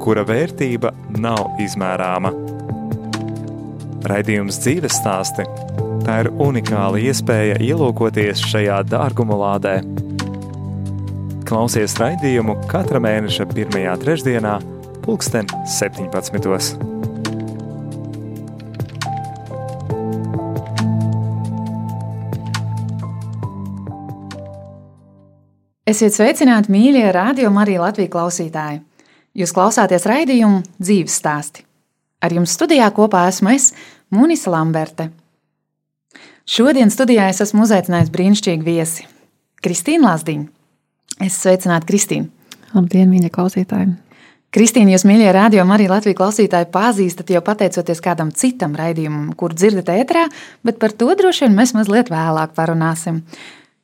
kura vērtība nav izmērāma. Raidījums dzīves stāsti - tā ir unikāla iespēja ielūkoties šajā dārgumu lādē. Klausies raidījumu katra mēneša pirmajā trešdienā pulksten 17. Esiet sveicināti, mīļie radio Marija Latvijas klausītāji! Jūs klausāties raidījumu dzīves stāsti. Ar jums studijā kopā esmu es, Munisa Lamberte. Šodien studijā es esmu uzaicinājis brīnišķīgu viesi, Kristīnu Lazdiņu. Es sveicinātu Kristīnu. Labdien, mīļie klausītāji! Kristīna, jūs mīļie rādījumi arī Latvijas klausītāji pazīstat jau pateicoties kādam citam raidījumam, kur dzirdat ētrā, bet par to droši vien mēs mazliet vēlāk parunāsim.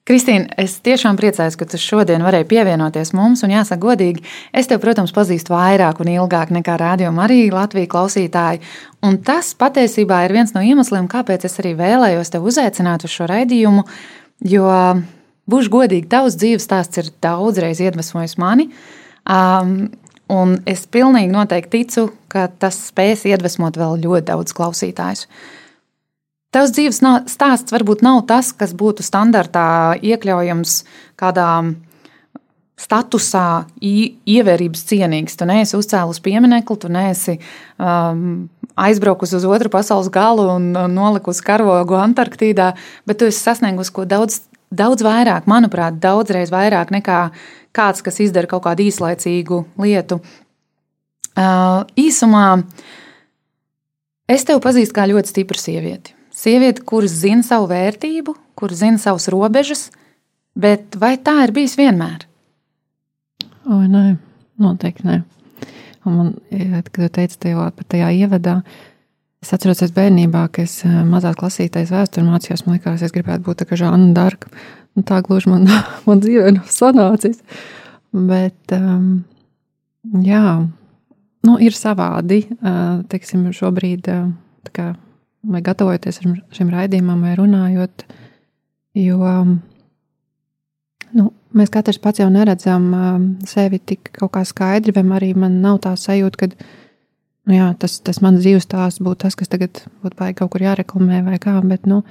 Kristīna, es tiešām priecājos, ka tu šodien varēji pievienoties mums, un jāsaka godīgi, es tevi, protams, pazīstu vairāk un ilgāk nekā rādījuma arī Latvijas klausītāji, un tas patiesībā ir viens no iemesliem, kāpēc es arī vēlējos tevi uzaicināt uz šo raidījumu, jo, būšu godīgi, tavs dzīves stāsts ir daudzreiz iedvesmojis mani. Um, Un es pilnīgi noteikti ticu, ka tas spēs iedvesmot vēl ļoti daudz klausītājus. Tavs dzīves stāsts varbūt nav tas, kas būtu standartā iekļaujams kādā statusā, ievērības cienīgs. Tu neesi uzcēlus pieminiektu, tu neesi um, aizbraukusi uz otru pasaules galu un nolikusi karogu Antarktīdā, bet tu esi sasniegusi ko daudz, daudz vairāk, manuprāt, daudzreiz vairāk nekā kāds, kas izdara kaut kādu īslaicīgu lietu. Uh, īsumā es tevi pazīstu kā ļoti stipru sievieti. Sievieti, kuras zina savu vērtību, kuras zina savas robežas, bet vai tā ir bijis vienmēr? O, nē, noteikti nē. Un man, kad jūs teicāt tajā, tajā ievadā, es atceros, ka bērnībā, kad es mazā klasītē vēsturē mācījos, man liekas, es gribētu būt tā kā Žāna Darka. Tā gluži man, man dzīvē nav sanācis. Bet, um, jā, nu, ir savādi. Uh, teiksim, šobrīd, kā, vai gatavojoties šim raidījumam, vai runājot, jo um, nu, mēs katrs pats jau neredzam um, sevi tik kaut kā skaidri, vai arī man nav tā sajūta, ka nu, jā, tas, tas mans dzīves stāsts būtu tas, kas tagad būtu baigi kaut kur jāreklamē vai kā. Bet, nu,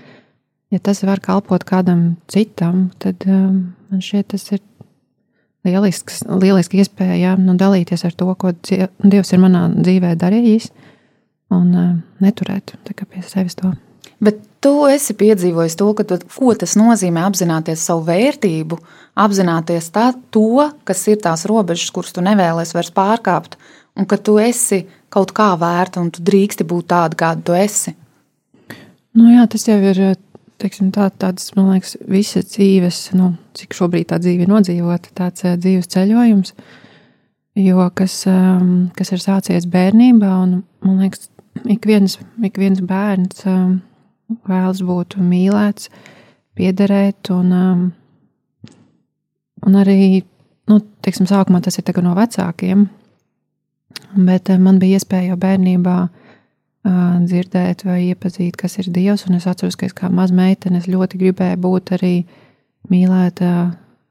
ja tas var kalpot kādam citam, tad um, man šķiet, tas ir lielisks, lieliski iespēja nu, dalīties ar to, ko Dievs ir manā dzīvē darījis, un uh, neturēt pie sevis to. Bet tu esi piedzīvojis to, tu, ko tas nozīmē apzināties savu vērtību, apzināties tā, to, kas ir tās robežas, kuras tu nevēlies vairs pārkāpt, un ka tu esi kaut kā vērta un tu drīksti būt tāda, kāda tu esi. Nu jā, tas jau ir teiksim, tā, tāds, man liekas, visas dzīves, nu, cik šobrīd tā dzīve ir nodzīvota, tāds uh, dzīves ceļojums, jo kas, kas ir sācies bērnībā, un man liekas, ik viens, ik viens bērns um, vēlas būt mīlēts, piederēt, un, um, un arī, nu, teiksim, sākumā tas ir no vecākiem, bet uh, man bija iespēja jau bērnībā dzirdēt vai iepazīt, kas ir Dievs. Un es atceros, ka es kā maza meitene ļoti gribēju būt arī mīlēta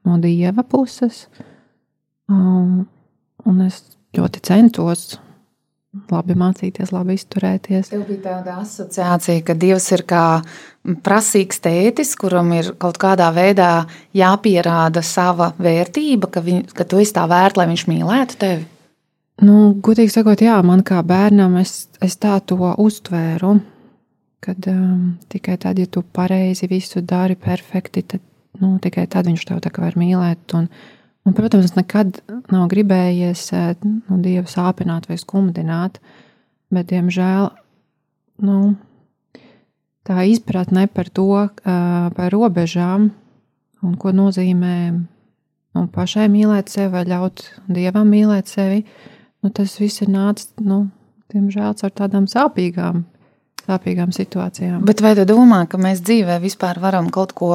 no Dieva puses. Um, un es ļoti centos labi mācīties, labi izturēties. Tev bija tāda asociācija, ka Dievs ir kā prasīgs tētis, kuram ir kaut kādā veidā jāpierāda sava vērtība, ka, viņ, ka tu esi tā vērta, lai viņš mīlētu tevi. Nu, Gudīgi sakot, jā, man kā bērnam es, es tā to uztvēru. Kad um, tikai tad, ja tu pareizi visu dari perfekti, tad nu, tikai tad viņš tev tā kā var mīlēt. Un, un, protams, nekad nav gribējies eh, nu, dievu sāpināt vai skumdināt, bet, diemžēl, nu, tā izpratne par to, uh, par robežām un ko nozīmē nu, pašai mīlēt sevi vai ļaut dievam mīlēt sevi. Nu, tas viss ir nācis, nu, diemžēl, ar tādām sāpīgām, sāpīgām situācijām. Bet vai tu domā, ka mēs dzīvē vispār varam kaut ko,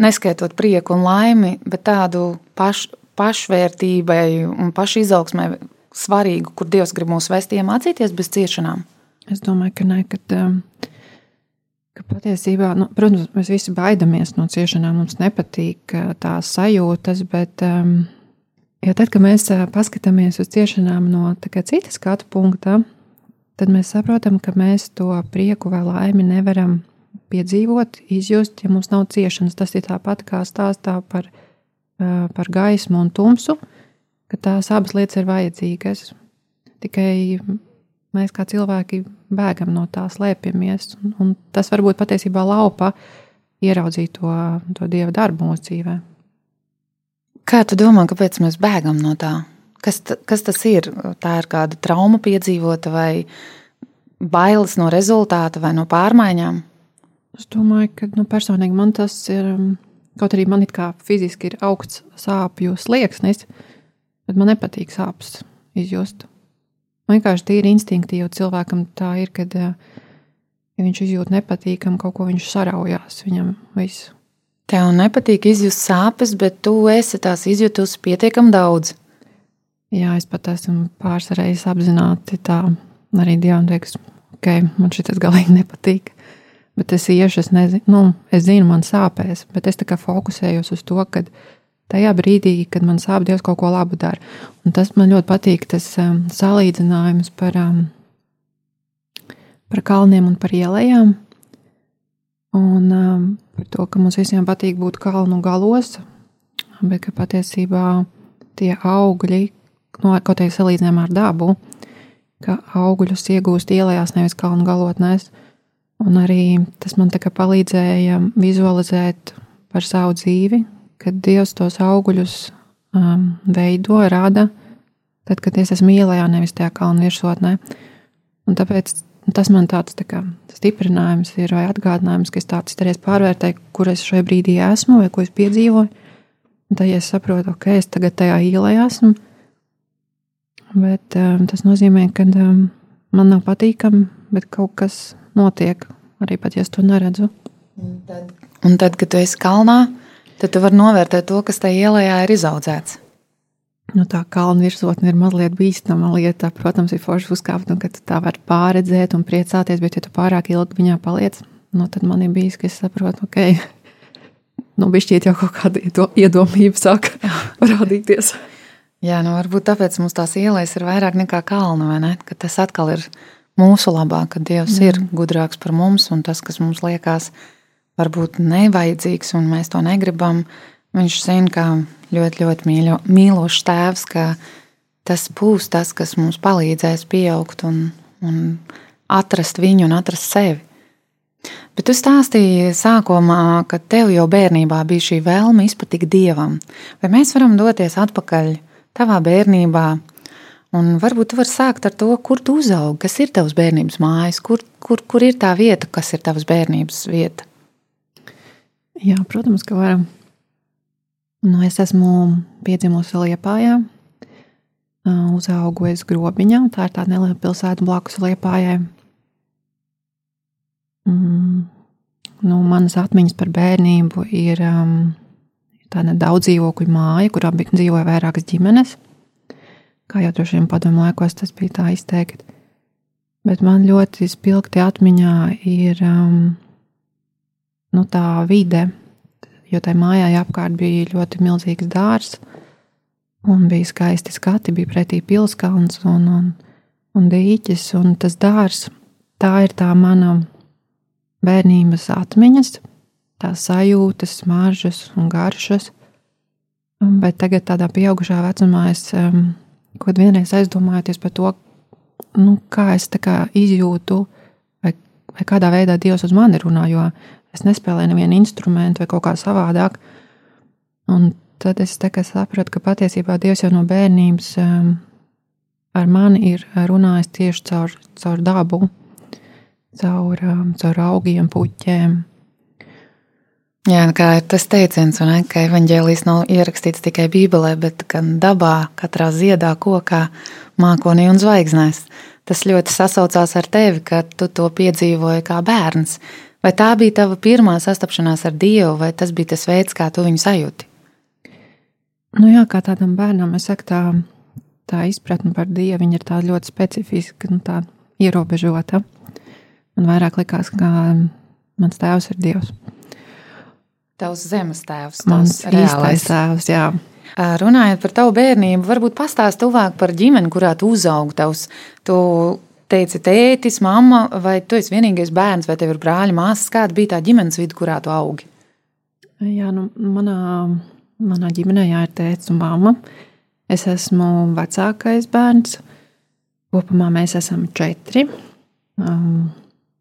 neskaitot prieku un laimi, bet tādu paš, pašvērtībai un pašizaugsmai svarīgu, kur Dievs grib mūs vest, iemācīties bez ciešanām? Es domāju, ka nē, kad, um, ka patiesībā, nu, protams, mēs visi baidamies no ciešanām, mums nepatīk uh, tās sajūtas, bet um, Jo tad, kad mēs paskatāmies uz ciešanām no citas skatu punkta, tad mēs saprotam, ka mēs to prieku vai laimi nevaram piedzīvot, izjust, ja mums nav ciešanas. Tas ir tāpat kā stāstā par, par gaismu un tumsu, ka tās abas lietas ir vajadzīgas. Tikai mēs kā cilvēki bēgam no tā, slēpjamies. Un, un tas varbūt patiesībā laupa ieraudzīt to, to dieva darbu mūsu dzīvēm. Kā tu domā, kāpēc mēs bēgam no tā? Kas, kas tas ir? Tā ir kāda trauma piedzīvota vai bailes no rezultāta vai no pārmaiņām? Es domāju, ka nu, personīgi man tas ir. Um, kaut arī man it kā fiziski ir augsts sāpju slieksnis, bet man nepatīk sāpes izjust. Man vienkārši tīri instinktīvi cilvēkam tā ir, kad uh, ja viņš izjūt nepatīkamu kaut ko, viņš saraujās viņam visu. Tev nepatīk izjust sāpes, bet tu esi tās izjutusi pietiekami daudz. Jā, es pat esmu pāris reizes apzināti tā, arī Dievs teiks, ok, man šis galīgi nepatīk. Bet es iešu, es nezinu, nu, es zinu, man sāpēs, bet es tā kā fokusējos uz to, ka tajā brīdī, kad man sāp, Dievs kaut ko labu dara. Un tas man ļoti patīk, tas um, salīdzinājums par, um, par kalniem un par ielām. Un um, par to, ka mums visiem patīk būt kalnu galos, bet ka patiesībā tie augļi, nu, kaut arī salīdzinājumā ar dabu, ka augļus iegūst ielās, nevis kalnu galotnēs. Un arī tas man palīdzēja vizualizēt par savu dzīvi, kad Dievs tos augļus um, veido, rada, tad, kad es esmu ielā, nevis tajā kalnu virsotnē. Un tāpēc Tas man tāds tā kā, stiprinājums ir vai atgādinājums, ka es tāds reiz pārvērtēju, kur es šajā brīdī esmu vai ko es piedzīvoju. Un tad ja es saprotu, ok, es tagad tajā ielā esmu. Bet um, tas nozīmē, ka um, man nav patīkami, bet kaut kas notiek, arī pat ja es to neredzu. Un tad, un tad kad tu esi kalnā, tad tu vari novērtēt to, kas tajā ielā ir izaudzēts nu, tā kalna virsotne ir mazliet bīstama lieta. Protams, ir forši uzkāpt, un ka tu tā vari pārredzēt un priecāties, bet, ja tu pārāk ilgi viņā paliec, nu, tad man ir bijis, ka es saprotu, ok, nu, bišķiet jau kaut kāda iedomība sāk parādīties. Jā, nu varbūt tāpēc mums tās ielas ir vairāk nekā kalna, vai ne? Ka tas atkal ir mūsu labā, ka Dievs mm. ir gudrāks par mums, un tas, kas mums liekas varbūt nevajadzīgs, un mēs to negribam, viņš zina, kā ļoti, ļoti mīļo, mīlošs tēvs, ka tas būs tas, kas mums palīdzēs pieaugt un, un atrast viņu un atrast sevi. Bet tu stāstīji sākumā, ka tev jau bērnībā bija šī vēlme izpatikt dievam. Vai mēs varam doties atpakaļ tavā bērnībā? Un varbūt tu vari sākt ar to, kur tu uzaugi, kas ir tavs bērnības mājas, kur, kur, kur ir tā vieta, kas ir tavs bērnības vieta. Jā, protams, ka varam. Nu, es esmu piedzimusi Liepājā, uzaugu es grobiņā, tā ir tāda neliela pilsēta blakus Liepājai. Mm, nu, manas atmiņas par bērnību ir um, tāda daudz dzīvokļu māja, kurā dzīvoja vairākas ģimenes. Kā jau droši vien padomu laikos tas bija tā izteikti. Bet man ļoti spilgti atmiņā ir um, nu, tā vide, jo tai mājai apkārt bija ļoti milzīgs dārzs, un bija skaisti skati, bija pretī pilskalns un, un, un dīķis, un tas dārzs, tā ir tā mana bērnības atmiņas, tās sajūtas, smaržas un garšas, bet tagad tādā pieaugušā vecumā es um, kaut vienreiz aizdomājoties par to, nu, kā es kā izjūtu, vai, vai kādā veidā Dievs uz mani runā, jo Es nespēlēju nevienu instrumentu vai kaut kā savādāk. Un tad es sapratu, ka patiesībā Dievs jau no bērnības um, ar mani ir runājis tieši caur, caur dabu, caur, um, caur augiem, puķiem. Jā, kā ir tas teiciens, ne, ka evanģēlijas nav ierakstīts tikai Bībelē, bet gan dabā, katrā ziedā, kokā, mākonī un zvaigznēs. Tas ļoti sasaucās ar tevi, kad tu to piedzīvoji kā bērns. Vai tā bija tava pirmā sastapšanās ar Dievu, vai tas bija tas veids, kā tu viņu sajūti? Nu jā, kā tādam bērnam, es saku, tā, tā izpratne par Dievu ir tā ļoti specifiska, nu, tā ierobežota. Man vairāk likās, ka mans tēvs ir Dievs. Tavs zemes tēvs, mans īstais tēvs. Jā. Runājot par tavu bērnību, varbūt pastāst tuvāk par ģimeni, kurā tu uzaugi. Tavs, tu teici, tētis, mamma, vai tu esi vienīgais bērns, vai tev ir brāļi, māsas? Kāda bija tā ģimenes vidi, kurā tu augi? Jā, nu, manā, manā ģimenē jā, ir tēvs un mamma. Es esmu vecākais bērns. Kopumā mēs esam četri. Um,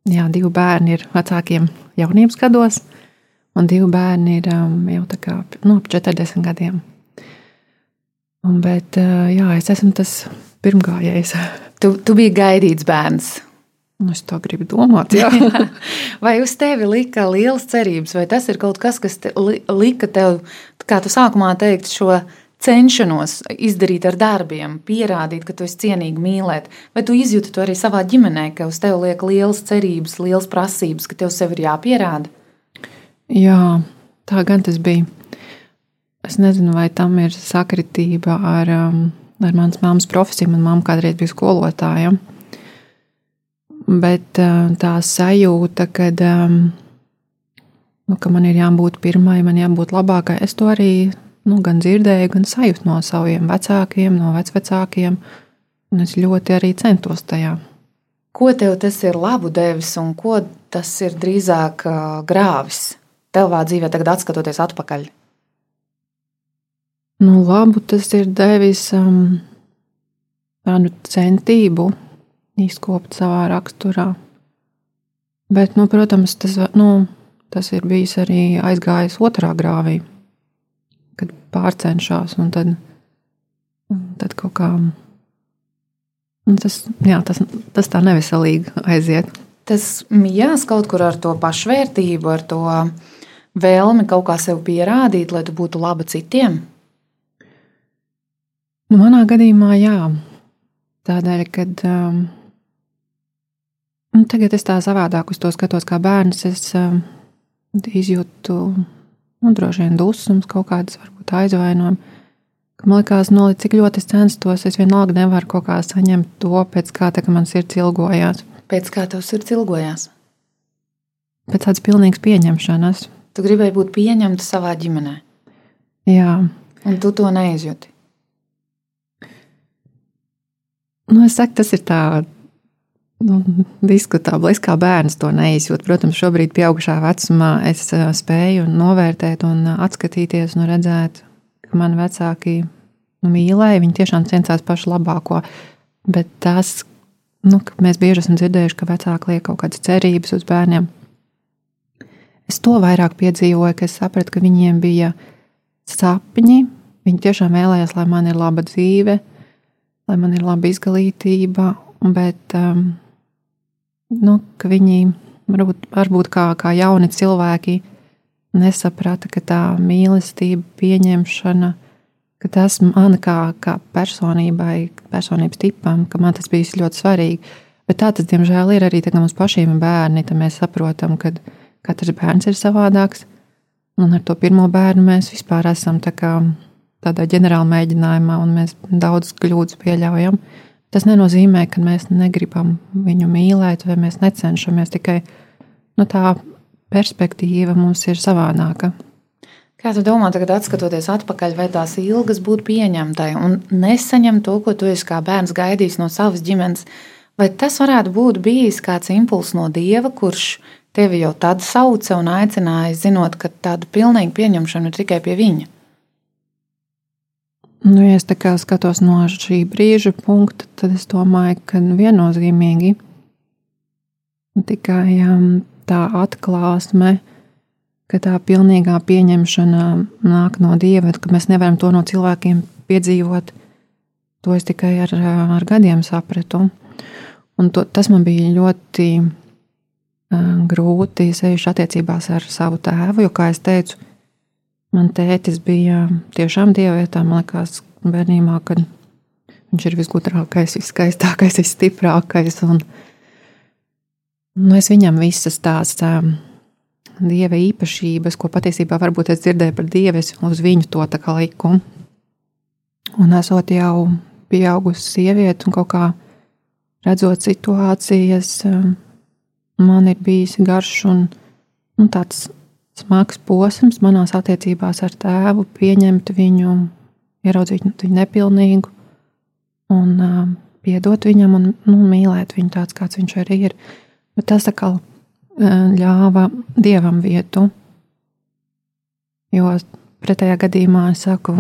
jā, divi bērni ir vecākiem jaunības gados un divi bērni ir um, jau tā kā no nu, 40 gadiem. Un, bet uh, jā, es esmu tas pirmgājējs. Tu, tu biji gaidīts bērns. Nu, es to gribu domāt. Jā. vai uz tevi lika liels cerības, vai tas ir kaut kas, kas te li, lika tev, kā tu sākumā teikt, šo cenšanos izdarīt ar darbiem, pierādīt, ka tu esi cienīgi mīlēt, vai tu izjūti to arī savā ģimenē, ka uz tevi liek liels cerības, liels prasības, ka tev sev ir jāpierāda? Jā, tā gan tas bija. Es nezinu, vai tam ir sakritība ar, um, ar manas mammas profesiju. Manā mamma kādreiz bija skolotāja. Bet uh, tā sajūta, kad, um, nu, ka man ir jābūt pirmai, man jābūt labākai, es to arī nu, gan dzirdēju, gan sajūtu no saviem vecākiem, no vecvecākiem. Un es ļoti arī centos tajā. Ko tev tas ir labu devis un ko tas ir drīzāk uh, grāvis? Tavā dzīvē, tagad skatoties atpakaļ? Nu, labu tas ir devis um, tādu centību izkopt savā raksturā. Bet, nu, protams, tas, nu, tas ir bijis arī aizgājis otrā grāvī, kad pārcenšas un tad, tad kaut kā. Tas, jā, tas, tas tā neveselīgi aiziet. Tas mījās kaut kur ar to pašvērtību, ar to vēlme kaut kā sev pierādīt, lai tu būtu laba citiem? Nu, manā gadījumā, jā. Tādēļ, ka um, nu, tagad es tā savādāk uz to skatos, kā bērns. Es um, izjūtu nu, droši vien dusmas, kaut kādas varbūt aizvainojumus. Man liekas, no nu, cik ļoti es censtos, es vienalga nevaru kaut kā saņemt to, pēc kā tā, man sirds ilgojās. Pēc kā tev sirds ilgojās? Pēc tādas pilnīgas pieņemšanas. Tu gribēji būt pieņemta savā ģimenē. Jā. Un tu to neizjūti. Nu, es saku, tas ir tā nu, diskutabli. Es kā bērns to neizjūtu. Protams, šobrīd, pieaugušā vecumā, es spēju novērtēt un atskatīties un redzēt, ka mani vecāki nu, mīlēja. Viņi tiešām centās pašu labāko. Bet tas, nu, mēs bieži esam dzirdējuši, ka vecāki liek kaut kādas cerības uz bērniem. Es to vairāk piedzīvoju, ka es sapratu, ka viņiem bija sapņi. Viņi tiešām vēlējās, lai man ir laba dzīve, lai man ir laba izglītība, bet um, nu, viņi varbūt, varbūt kā, kā jauni cilvēki nesaprata, ka tā mīlestība, pieņemšana, ka tas man kā, kā personībai, personības tipam, ka man tas bija ļoti svarīgi. Bet tā tas, diemžēl, ir arī tagad mums pašiem bērni, tad mēs saprotam, ka mēs Katrs bērns ir savādāks. Un ar to pirmo bērnu mēs vispār esam tā kā tādā ģenerāla mēģinājumā, un mēs daudz kļūdas pieļaujam. Tas nenozīmē, ka mēs negribam viņu mīlēt, vai mēs necenšamies. Tikai nu, tā perspektīva mums ir savādāka. Kā tu domā, tagad skatoties atpakaļ, vai tās ilgas būtu pieņemtai un nesaņemt to, ko tu esi kā bērns gaidījis no savas ģimenes, vai tas varētu būt bijis kāds impulss no dieva, kurš tevi jau tad sauca un aicināja, zinot, ka tāda pilnīga pieņemšana ir tikai pie viņa? Nu, ja es tā kā skatos no šī brīža punkta, tad es domāju, ka viennozīmīgi tikai um, tā atklāsme, ka tā pilnīgā pieņemšana nāk no dieva, ka mēs nevaram to no cilvēkiem piedzīvot. To es tikai ar, ar gadiem sapratu. Un to, tas man bija ļoti grūti sevišķi attiecībās ar savu tēvu, jo, kā jau teicu, man tētis bija tiešām dievietā. Man liekas, bērnībā, kad viņš ir visgudrākais, viskaistākais, visstiprākais. Un, nu, es viņam visas tās um, dieva īpašības, ko patiesībā varbūt es dzirdēju par dievu, uz viņu to tā kā liku. Un esot jau pieaugusi sieviete un kaut kā redzot situācijas, man ir bijis garš un nu, tāds smags posms manās attiecībās ar tēvu, pieņemt viņu, ieraudzīt viņu nepilnīgu un uh, piedot viņam un nu, mīlēt viņu tāds, kāds viņš arī ir. Bet tas atkal uh, ļāva dievam vietu, jo pretējā gadījumā es saku,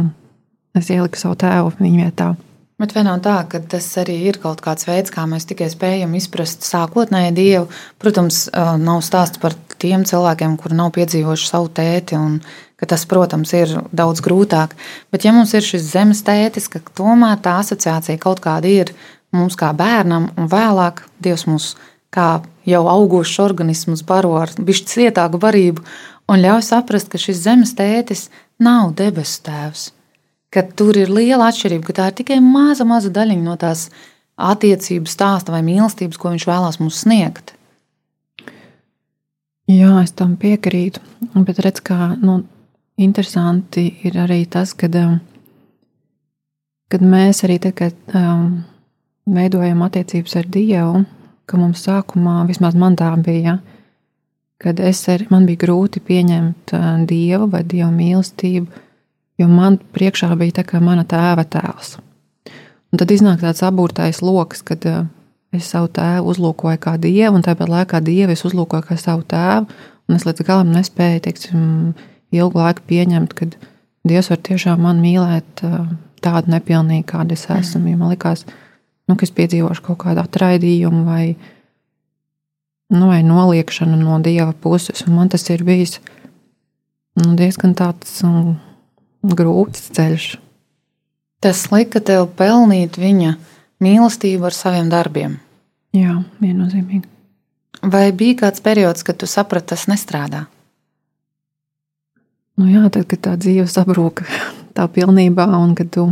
es ieliku savu tēvu viņa vietā. Bet vai nav tā, ka tas arī ir kaut kāds veids, kā mēs tikai spējam izprast sākotnēji dievu? Protams, nav stāsts par tiem cilvēkiem, kuri nav piedzīvojuši savu tēti, un tas, protams, ir daudz grūtāk. Bet, ja mums ir šis zemes tētis, ka tomēr tā asociācija kaut kāda ir mums kā bērnam, un vēlāk Dievs mūs kā jau augošs organisms baro ar bišķi cietāku barību un ļauj saprast, ka šis zemes tētis nav debesu tēvs ka tur ir liela atšķirība, ka tā ir tikai maza, maza daļiņa no tās attiecības stāsta vai mīlestības, ko viņš vēlās mums sniegt. Jā, es tam piekrītu. Bet redz, kā nu, interesanti ir arī tas, kad, um, kad mēs arī tagad um, veidojam attiecības ar Dievu, ka mums sākumā, vismaz man tā bija, kad es ar, man bija grūti pieņemt uh, Dievu vai Dieva mīlestību jo man priekšā bija tā kā mana tēva tēls. Un tad iznāk tāds aburtais lokus, kad uh, es savu tēvu uzlūkoju kā dievu, un tāpat laikā dievu es uzlūkoju kā savu tēvu, un es līdz galam nespēju, teiksim, ilgu laiku pieņemt, ka Dievs var tiešām man mīlēt uh, tādu nepilnīgu, kāda es esmu. Mm. Man liekas, nu, ka es piedzīvošu kaut kādu atraidījumu vai, nu, vai noliekšanu no Dieva puses, un man tas ir bijis nu, diezgan tāds. Um, grūts ceļš. Tas lika tev pelnīt viņa mīlestību ar saviem darbiem. Jā, viennozīmīgi. Vai bija kāds periods, kad tu saprati, tas nestrādā? Nu jā, tad, kad tā dzīve sabrūk tā pilnībā, un kad tu,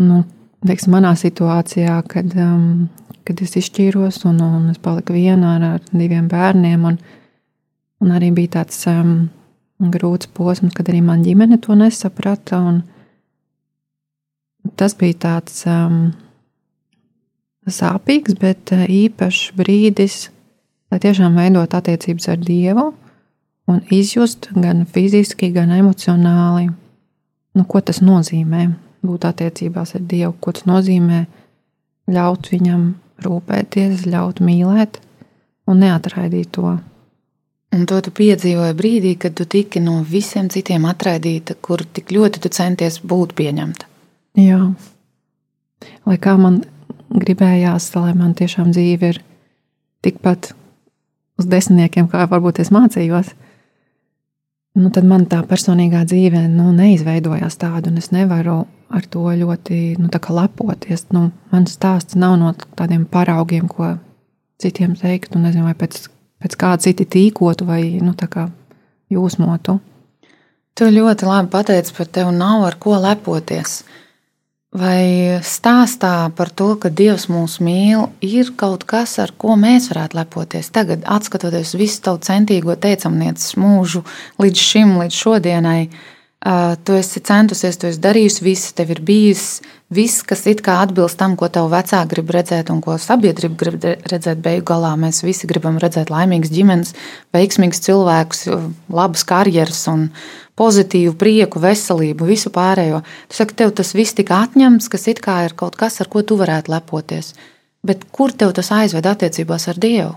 nu, teiksim, manā situācijā, kad, um, kad es izšķīros un, un es paliku viena ar, ar diviem bērniem, un, un arī bija tāds um, grūts posms, kad arī man ģimene to nesaprata. Tas bija tāds um, sāpīgs, bet uh, īpašs brīdis, lai tiešām veidot attiecības ar Dievu un izjust gan fiziski, gan emocionāli, nu, ko tas nozīmē būt attiecībās ar Dievu, ko tas nozīmē ļaut viņam rūpēties, ļaut mīlēt un neatraidīt to Un to tu piedzīvoji brīdī, kad tu tiki no visiem citiem atraidīta, kur tik ļoti tu centies būt pieņemta. Jā, lai kā man gribējās, lai man tiešām dzīve ir tikpat uz desmitniekiem, kā varbūt es mācījos, nu, tad man tā personīgā dzīve nu, neizveidojās tāda, un es nevaru ar to ļoti nu, lepoties. Nu, mans stāsts nav no tādiem paraugiem, ko citiem teikt, un nezinu, vai pēc pēc kā citi tīkotu vai nu, jūsmotu. Tu ļoti labi pateici par tevi, nav ar ko lepoties. Vai stāstā par to, ka Dievs mūs mīl, ir kaut kas, ar ko mēs varētu lepoties? Tagad, skatoties visu tavu centīgo teicamnieces mūžu līdz šim, līdz šodienai, tu esi centusies, tu esi darījusi visu, tev ir bijis viss, kas it kā atbilst tam, ko tev vecāki grib redzēt un ko sabiedrība grib redzēt. Beigu galā mēs visi gribam redzēt laimīgas ģimenes, veiksmīgus cilvēkus, labas karjeras un pozitīvu prieku, veselību, visu pārējo. Tu saki, tev tas viss tika atņemts, kas it kā ir kaut kas, ar ko tu varētu lepoties. Bet kur tev tas aizved attiecībās ar Dievu?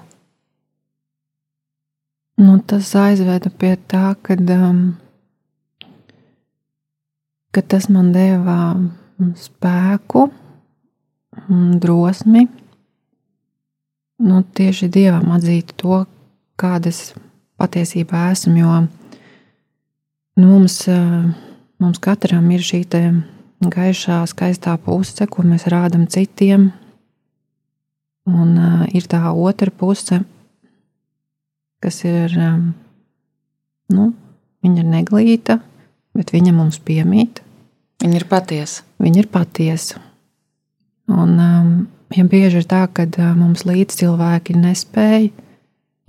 Nu, tas aizveda pie tā, ka um, ka tas man deva spēku, drosmi. Nu, tieši dievam atzīt to, kāda es patiesībā esmu. Jo nu, mums, mums katram ir šī gaišā, skaistā puse, ko mēs rādām citiem. Un uh, ir tā otra puse, kas ir, um, nu, viņa ir neglīta, bet viņa mums piemīt. Viņa ir patiesa. Viņa ir patiesa. Un, um, ja bieži ir tā, ka uh, mums līdz cilvēki nespēja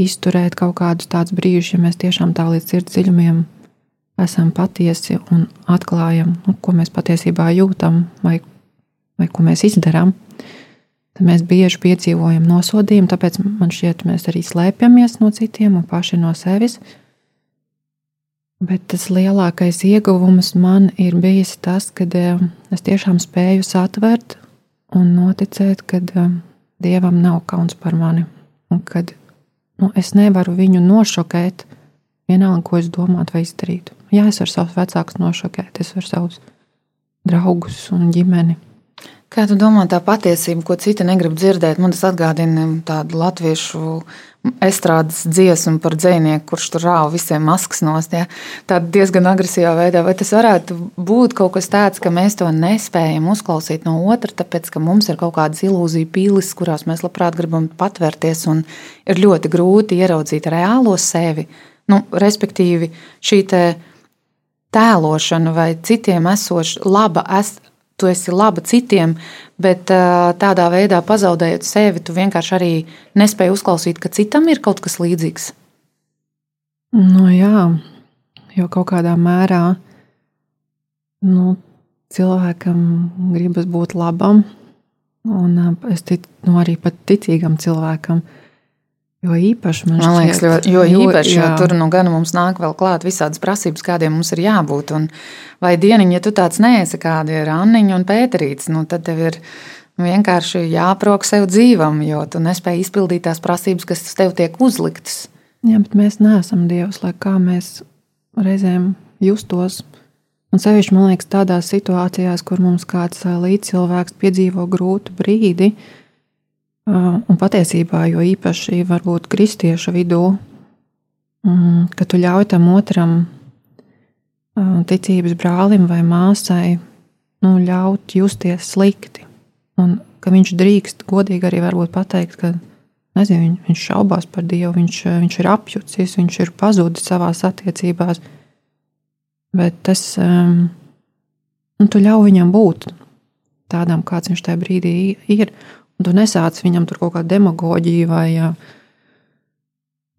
izturēt kaut kādus tādus brīžus, ja mēs tiešām tā līdz sirds dziļumiem esam patiesi un atklājam, nu, ko mēs patiesībā jūtam vai, vai ko mēs izdarām, tad mēs bieži piedzīvojam nosodījumu. Tāpēc man šķiet, mēs arī slēpjamies no citiem un paši no sevis. Bet tas lielākais ieguvums man ir bijis tas, ka eh, es tiešām spēju satvert un noticēt, ka eh, Dievam nav kauns par mani. Un kad nu, es nevaru viņu nošokēt, vienalga, ko es domātu vai izdarītu. Jā, es varu savus vecākus nošokēt, es varu savus draugus un ģimeni. Kā tu domā, tā patiesība, ko citi negrib dzirdēt, man tas atgādina tādu latviešu estrādes dziesmu par dzinieku, kurš tur rāva visiem maskas nost. Ja? Tādā diezgan agresīvā veidā. Vai tas varētu būt kaut kas tāds, ka mēs to nespējam uzklausīt no otra, tāpēc ka mums ir kaut kādas ilūziju pīlis, kurās mēs labprāt gribam patvērties, un ir ļoti grūti ieraudzīt reālo sevi. Nu, respektīvi, šī tēlošana vai citiem esoša laba es, tu esi laba citiem, bet tādā veidā pazaudējot sevi, tu vienkārši arī nespēji uzklausīt, ka citam ir kaut kas līdzīgs. Nu, jā, jo kaut kādā mērā nu, cilvēkam gribas būt labam, un es ticu, nu, arī pat ticīgam cilvēkam. Jo īpaši man, man liekas, šķiet, jo, jo īpaši, jo, jo tur nu gan mums nāk vēl klāt visādas prasības, kādiem mums ir jābūt. Un, vai dieniņ, ja tu tāds neesi, kādi ir Anniņa un Pēterīts, nu, tad tev ir vienkārši jāprok sev dzīvam, jo tu nespēji izpildīt tās prasības, kas tev tiek uzliktas. Jā, bet mēs neesam Dievs, lai kā mēs reizēm justos. Un sevišķi, man liekas, tādās situācijās, kur mums kāds līdzcilvēks piedzīvo grūtu brīdi, Un patiesībā, jo īpaši varbūt kristiešu vidū, ka tu ļauj tam otram ticības brālim vai māsai nu, ļaut justies slikti. Un ka viņš drīkst godīgi arī pateikt, ka nezinu, viņš šaubās par Dievu, viņš, viņš ir apjucis, viņš ir pazudis savā attiecībās. Bet tas, nu, tu ļauj viņam būt tādam, kāds viņš tajā brīdī ir. Un tu nesāc viņam tur kaut kādu demagoģiju vai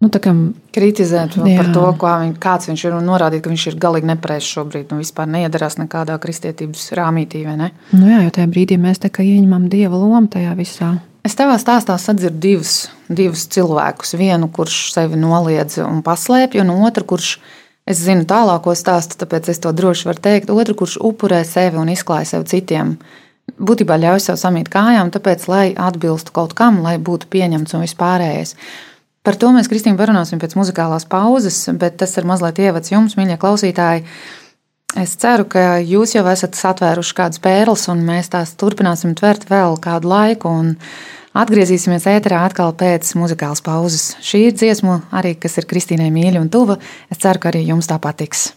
nu, kā, kritizēt jā. par to, kā viņ, kāds viņš ir un norādīt, ka viņš ir galīgi nepareizs šobrīd. Nu, vispār neiedarās nekādā kristietības rāmītī. Ne? Nu, jā, jo tajā brīdī mēs ieņemam dieva lomu tajā visā. Es tavā stāstā sadzirdu divus, divus cilvēkus. Vienu, kurš sevi noliedz un paslēpj, un otru, kurš es zinu tālāko stāstu, tāpēc es to droši varu teikt. Otru, kurš upurē sevi un izklāja sev citiem būtībā ļauj sev samīt kājām, tāpēc, lai atbilstu kaut kam, lai būtu pieņemts un vispārējais. Par to mēs, Kristīna, parunāsim pēc muzikālās pauzes, bet tas ir mazliet ievads jums, mīļie klausītāji. Es ceru, ka jūs jau esat satvēruši kādas pērles, un mēs tās turpināsim tvert vēl kādu laiku. Atgriezīsimies ēterā atkal pēc muzikālas pauzes. Šī ir dziesma, arī kas ir Kristīnai mīļa un tuva. Es ceru, ka arī jums tā patiks.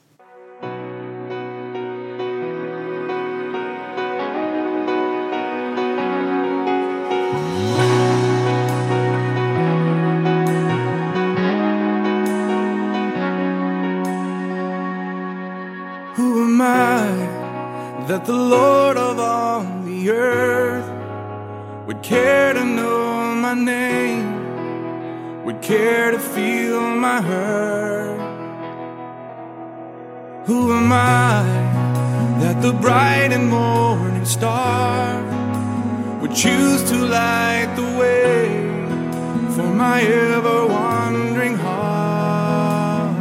Care to feel my hurt. Who am I that the bright and morning star would choose to light the way for my ever wandering heart?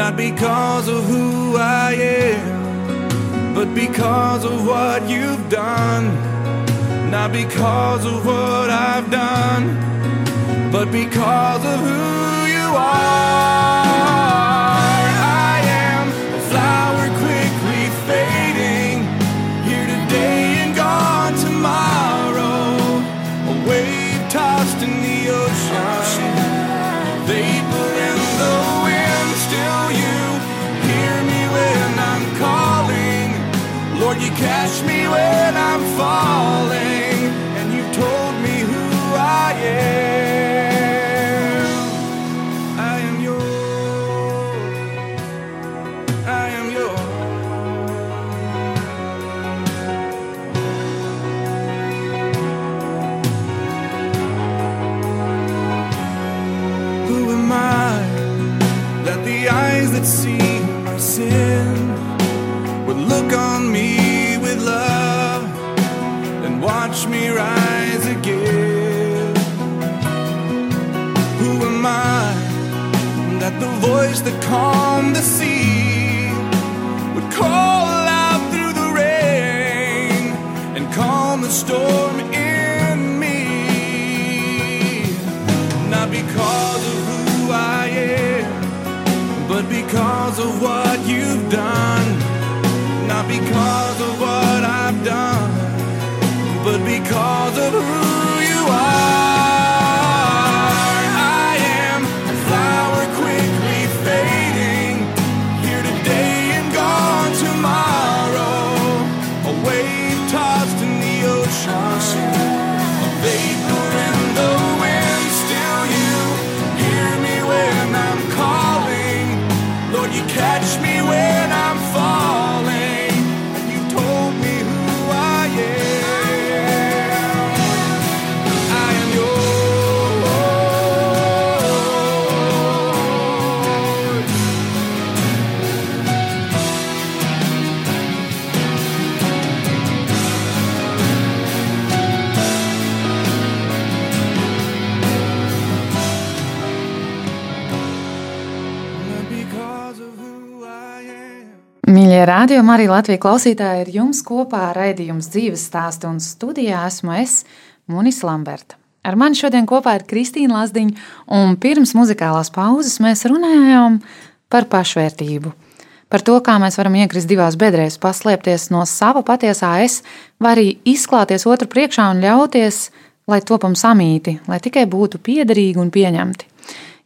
Not because of who I am but because of what you've done. Not because of what I've done, but because of who you are. I am a flower quickly fading, here today and gone tomorrow. A wave tossed in the ocean, vapor in the wind, still you hear me when I'm calling. Lord, you catch me when I'm falling, voice that calm the sea would call out through the rain and calm the storm in me? Not because of who I am, but because of what you've done. Not because of what I've done, but because of who you are. Mīļie rādījumi, arī Latvijas klausītāji ir jums kopā raidījums dzīves stāstu un studijā esmu es, Munis Lamberta. Ar mani šodien kopā ir Kristīna Lazdiņa, un pirms muzikālās pauzes mēs runājām par pašvērtību. Par to, kā mēs varam iekrist divās bedrēs, paslēpties no sava patiesā es, vai arī izklāties otru priekšā un ļauties, lai topam samīti, lai tikai būtu piederīgi un pieņemti.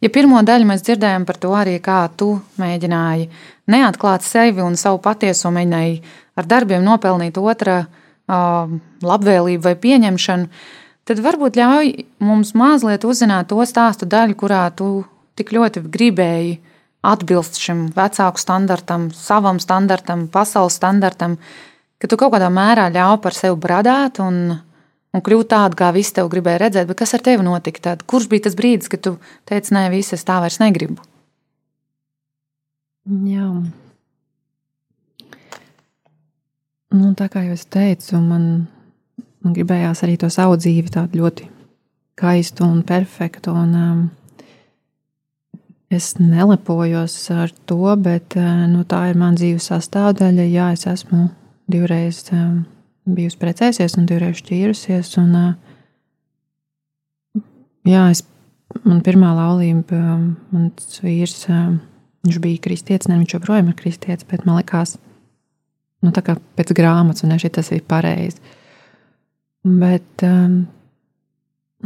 Ja pirmo daļu mēs dzirdējām par to arī, kā tu mēģināji neatklāt sevi un savu patieso, mēģināji ar darbiem nopelnīt otra labvēlību vai pieņemšanu, tad varbūt ļauj mums mazliet uzzināt to stāstu daļu, kurā tu tik ļoti gribēji atbilst šim vecāku standartam, savam standartam, pasaules standartam, ka tu kaut kādā mērā ļauj par sevi bradāt un, un kļūt tādu, kā visi tevi gribēja redzēt. Bet kas ar tevi notika? Tad, kurš bija tas brīdis, kad tu teici, nē, visi es tā vairs negribu? Jā. Nu, tā kā jau es teicu, man, man gribējās arī to savu dzīvi tādu ļoti skaistu un perfektu. Un, um, es nelepojos ar to, bet uh, nu, tā ir mana dzīves sastāvdaļa. Jā, es esmu divreiz um, bijusi precējusies un divreiz šķīrusies. Un, uh, jā, es, man pirmā laulība, um, mans vīrs. Um, Viņš bija kristietis, ne viņš joprojām ir kristietis, bet man liekas, nu, tā kā pēc grāmatas, un šī tas ir pareizi. Bet um,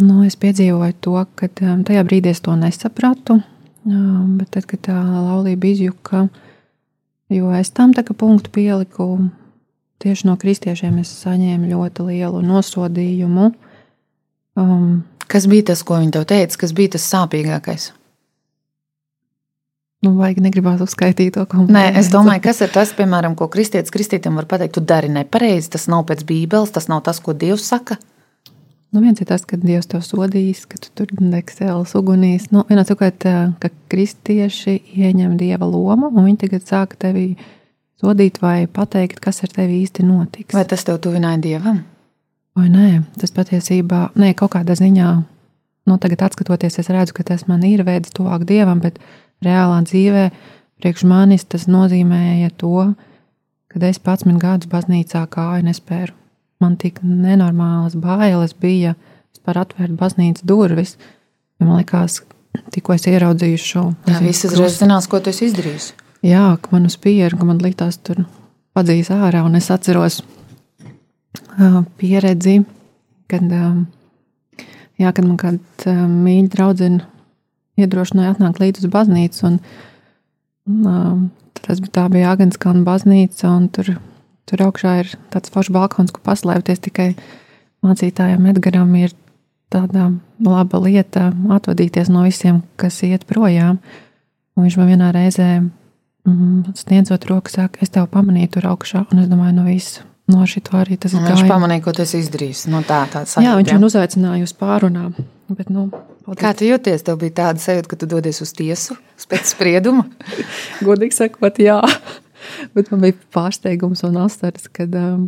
nu, es piedzīvoju to, ka um, tajā brīdī es to nesapratu. Um, bet tad, kad tā laulība izjuka, jo es tam tā kā punktu pieliku, tieši no kristiešiem es saņēmu ļoti lielu nosodījumu. Um, Kas bija tas, ko viņi tev teica, kas bija tas sāpīgākais? Nu, vajag negribās uzskaitīt to komponentu. Nē, es domāju, kas ir tas, piemēram, ko kristietis kristītam var pateikt, tu dari nepareizi, tas nav pēc bībeles, tas nav tas, ko Dievs saka. Nu, viens ir tas, ka Dievs to sodīs, ka tu tur deksēlis ugunīs. Nu, vienā sakot, ka kristieši ieņem Dieva lomu, un viņi tagad sāk tevi sodīt vai pateikt, kas ar tevi īsti notiks. Vai tas tev tuvināja Dievam? Vai nē, tas patiesībā, nē, kaut kādā ziņā, nu, tagad atskatoties, es redzu, ka tas man ir veids tuvāk Dievam, bet reālā dzīvē priekš manis tas nozīmēja to, kad es pats gadus baznīcā kāju nespēru. Man tik nenormālas bailes bija vispār atvērt baznīcas durvis. Man liekas, tikko es ieraudzīju šo Jā, viss uzreiz zinās, ko tu esi izdarījis. Jā, ka man uz pieru, ka man likās tur padzīs ārā, un es atceros uh, pieredzi, kad, um, jā, kad man kāda uh, mīļa draudzene iedrošināja atnākt līdzi uz baznīcu. Un, um, tas bija, bija Agenskalna baznīca, un tur, tur augšā ir tāds foršs balkons, kur paslēpties tikai mācītājiem Edgaram ir tāda laba lieta atvadīties no visiem, kas iet projām. Un viņš man vienā reizē mm, sniedzot roku, saka, es tev pamanīju tur augšā, un es domāju, no visu. No šito arī tas ir. Viņš pamanīja, ko tas izdarījis. No tā, sajūta, jā, viņš man uzaicināja uz pārunām. Bet, nu, paldies. Kā tu jūties? Tev bija tāda sajūta, ka tu dodies uz tiesu pēc sprieduma? Godīgi sakot, jā. Bet man bija pārsteigums un asaras, kad, um,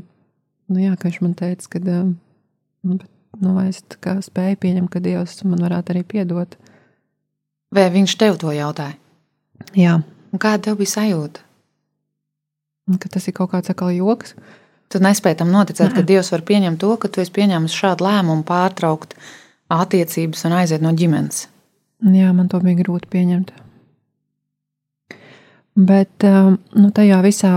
nu jā, ka viņš man teica, ka um, nu, bet, nu, es spēju pieņemt, ka Dievs man varētu arī piedot. Vai viņš tev to jautāja? Jā, Un kāda tev bija sajūta? un ka tas ir kaut kāds atkal joks. Tu nespēji tam noticēt, Nē. ka Dievs var pieņemt to, ka tu esi pieņēmis šādu lēmumu pārtraukt attiecības un aiziet no ģimenes. Jā, man to bija grūti pieņemt. Bet um, nu, tajā visā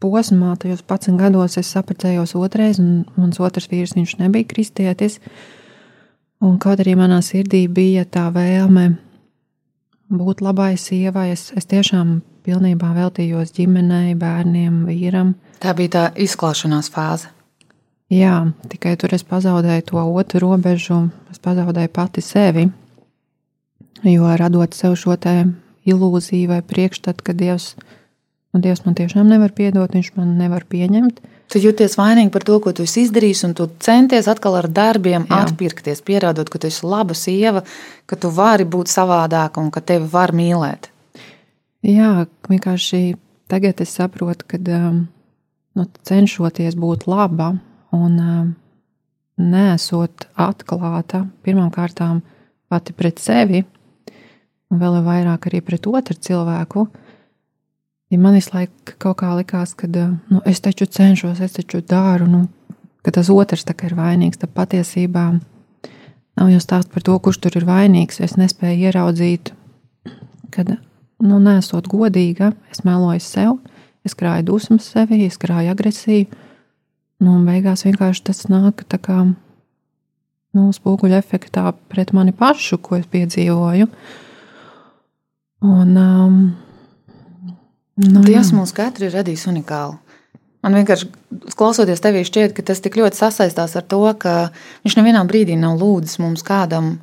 posmā, tajos 11 gados, es apprecējos otrais, un mans otrs vīrs viņš nebija kristietis. Un kaut arī manā sirdī bija tā vēlme būt labai sievai, es, es tiešām pilnībā veltījos ģimenei, bērniem, vīram. Tā bija tā izklāšanās fāze. Jā, tikai tur es pazaudēju to otru robežu, es pazaudēju pati sevi. Jo radot sev šo ilūziju vai priekšstatu, ka Dievs, nu, Dievs man tiešām nevar piedot, Viņš man nevar pieņemt. Tu jūties vainīgi par to, ko tu esi izdarījis, un tu centies atkal ar darbiem Jā. Jā. atpirkties, pierādot, ka tu esi laba sieva, ka tu vari būt savādāka un ka tevi var mīlēt. Jā, vienkārši tagad es saprotu, ka um, nu, cenšoties būt laba un nesot atklāta pirmkārt pati pret sevi, un vēl vairāk arī pret otru cilvēku. Ja man visu laiku kaut kā likās, ka nu, es taču cenšos, es taču daru, nu, ka tas otrs ir vainīgs, tad patiesībā nav jau stāsts par to, kurš tur ir vainīgs. Es nespēju ieraudzīt, kad nu, nesot godīga, es meloju sev, es krāju dusmas sevi, es krāju agresiju. Nu, un beigās vienkārši tas nāk tā kā nu, spoguļa efektā pret mani pašu, ko es piedzīvoju. Un, um, nu, Dievs jā. mūs katru ir radījis unikāli. Man vienkārši, klausoties tevī, šķiet, ka tas tik ļoti sasaistās ar to, ka viņš nevienā brīdī nav lūdzis mums kādam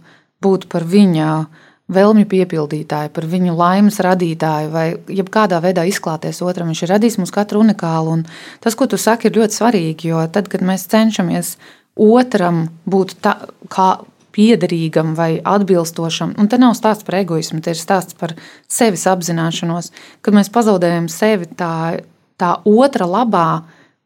būt par viņa vēlmju piepildītāju, par viņu laimes radītāju, vai jebkādā veidā izklāties otram. Viņš ir radījis mums katru unikālu. Un tas, ko tu saki, ir ļoti svarīgi, jo tad, kad mēs cenšamies otram būt tā, kā piederīgam vai atbilstošam, un te nav stāsts par egoismu, te ir stāsts par sevis apzināšanos, kad mēs pazaudējam sevi tā, tā otra labā.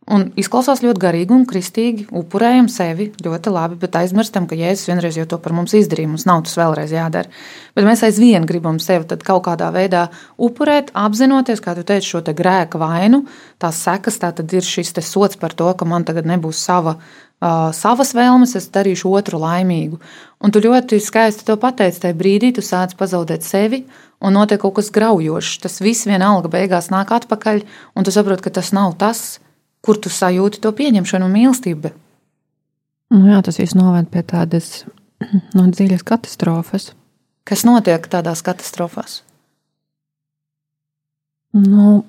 Un izklausās ļoti garīgi un kristīgi. Upurējam sevi ļoti labi, bet aizmirstam, ka Jēzus vienreiz jau to par mums izdarīja. Mums nav tas vēlreiz jādara. Bet mēs aizvien gribam sevi kaut kādā veidā upurēt, apzinoties, kā tu teici, šo te grēka vainu. Tās sekas tā tad ir šis sots par to, ka man tagad nebūs sava, uh, savas vēlmes, es darīšu otru laimīgu. Un tu ļoti skaisti to pateici, tajā brīdī tu sāc pazaudēt sevi. Un notiek kaut kas graujošs. Tas viss vienalga beigās nāk atpakaļ, un tu saproti, ka tas nav tas, kur tu sajūti to pieņemšanu un mīlestību. Nu, jā, tas viss noved pie tādas no dziļas katastrofas. Kas notiek tādās katastrofās? Nu,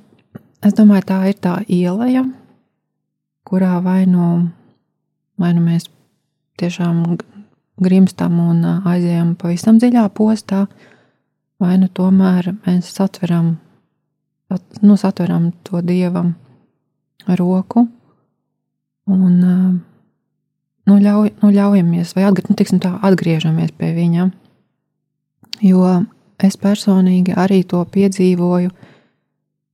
es domāju, tā ir tā iela, kurā vai nu, vai nu mēs tiešām grimstam un ā, aizejam pavisam dziļā postā, vai nu tomēr mēs satveram, at- nu, satveram to dievam roku un ā, nu, ļauj, nu, ļaujamies, vai atgr, nu, tiksim, tā, atgriežamies pie viņa. Jo es personīgi arī to piedzīvoju.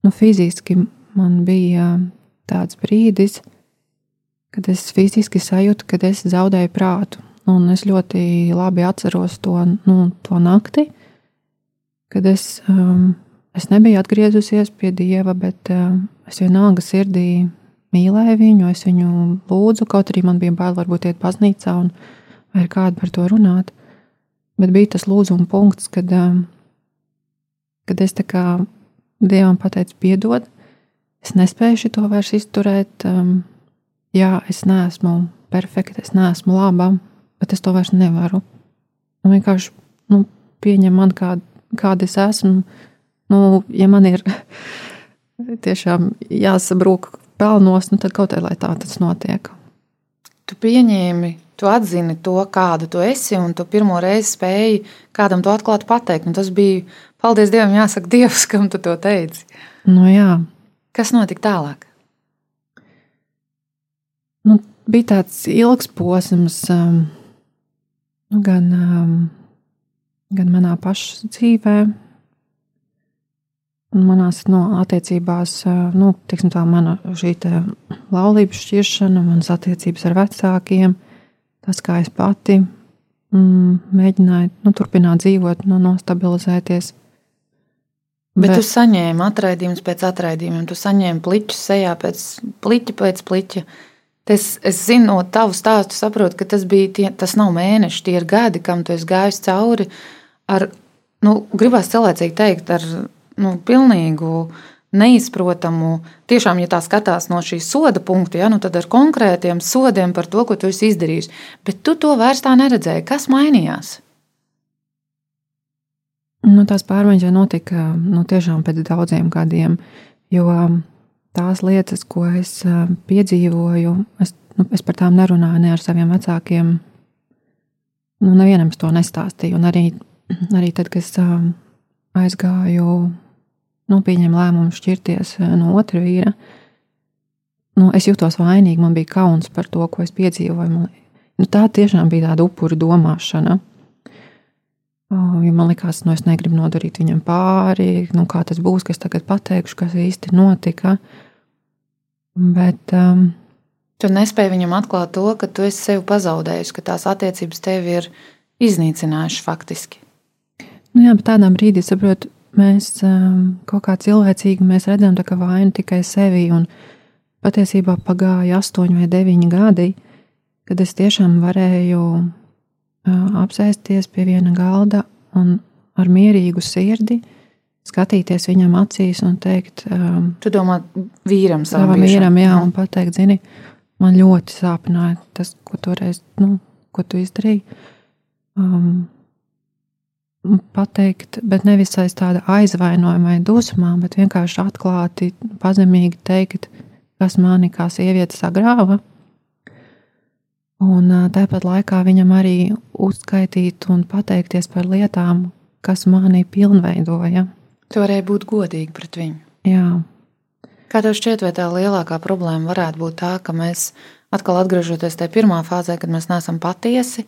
Nu, fiziski man bija tāds brīdis, kad es fiziski sajūtu, ka es zaudēju prātu. Un es ļoti labi atceros to, nu, to nakti, kad es, um, es nebiju atgriezusies pie dieva, bet um, es vienalga sirdī mīlēju viņu, es viņu lūdzu, kaut arī man bija bail varbūt iet baznīcā un vai kādu par to runāt. Bet bija tas lūzuma punkts, kad, um, kad es tā kā Dievam pateicu, piedod, es nespēju to vairs izturēt. Um, jā, es neesmu perfekta, es neesmu laba, bet es to vairs nevaru. Un vienkārši nu, pieņem man, kā, kāda es esmu. Nu, ja man ir tiešām jāsabrūk pelnos, nu, tad kaut kā lai tā tas notiek. Tu pieņēmi, tu atzini to, kāda tu esi, un tu pirmo reizi spēji kādam to atklāti pateikt. Un tas bija, paldies Dievam, jāsaka Dievs, kam tu to teici. Nu, jā, Kas notika tālāk? nu, bija tāds ilgs posms, um, nu, gan, um, gan manā pašā dzīvē, manās no, attiecībās, nu, teiksim, tā mana laulības šķiršana, manas attiecības ar vecākiem, tas, kā es pati mm, mēģināju nu, turpināt dzīvot, nu, nostabilizēties. Bet, Bet tu saņēmi atraidījumus pēc atraidījumiem, tu saņēmi pliķus sejā pēc pliķa pēc pliķa. Es, es zinu, no tavu stāstu saprotu, ka tas bija tie, tas nav mēneši, tie ir gadi, kam tu esi gājis cauri ar, nu, gribās cilvēcīgi teikt, ar nu, pilnīgu neizprotamu, tiešām, ja tā skatās no šī soda punkta, ja, nu, tad ar konkrētiem sodiem par to, ko tu esi izdarījis. Bet tu to vairs tā neredzēji. Kas mainījās? Nu, tās pārmaiņas jau notika nu, pēc daudziem gadiem. Jo tās lietas, ko es piedzīvoju, es, nu, es par tām nerunāju ne ar saviem vecākiem. Nu, nevienam to nestāstīju. Un arī, arī tad, kad es aizgāju nu, pieņēma lēmumu šķirties eh, no otra vīra, nu, es jutos vainīgi. Man bija kauns par to, ko es piedzīvoju. Man, nu, tā tiešām bija tāda upuru domāšana. Jo man liekas, nu, es negribu nodarīt viņam pāri, nu, kā tas būs, kas tagad pateikšu, kas īsti notika. Bet. Um, tu nespēji viņam atklāt to, ka tu esi sevi pazaudējis, ka tās attiecības tevi ir iznīcinājušas faktiski. Nu jā, bet tādā brīdī saprotu, mēs um, kaut kā cilvēcīgi redzam vainu tikai sevi. Patiesībā pagāja astoņi vai deviņi gadi, kad es tiešām varēju uh, apsēsties pie viena galda un ar mierīgu sirdi skatīties viņam acīs un teikt, um, tu domā, vīram savam vīram, jā, un pateikt, zini, man ļoti sāpināja tas, ko toreiz, nu, ko tu izdarīji. Um, pateikt, bet nevis aiz tāda aizvainojuma vai dusmām, bet vienkārši atklāti, pazemīgi teikt, kas mani kā sievieti sagrāva. Un tāpat laikā viņam arī uzskaitīt un pateikties par lietām, kas mani pilnveidoja. Tu varēji būt godīgi pret viņu. Jā. Kā tev šķiet, vai tā lielākā problēma varētu būt tā, ka mēs atkal atgriežoties tajā pirmā fāzē, kad mēs neesam patiesi,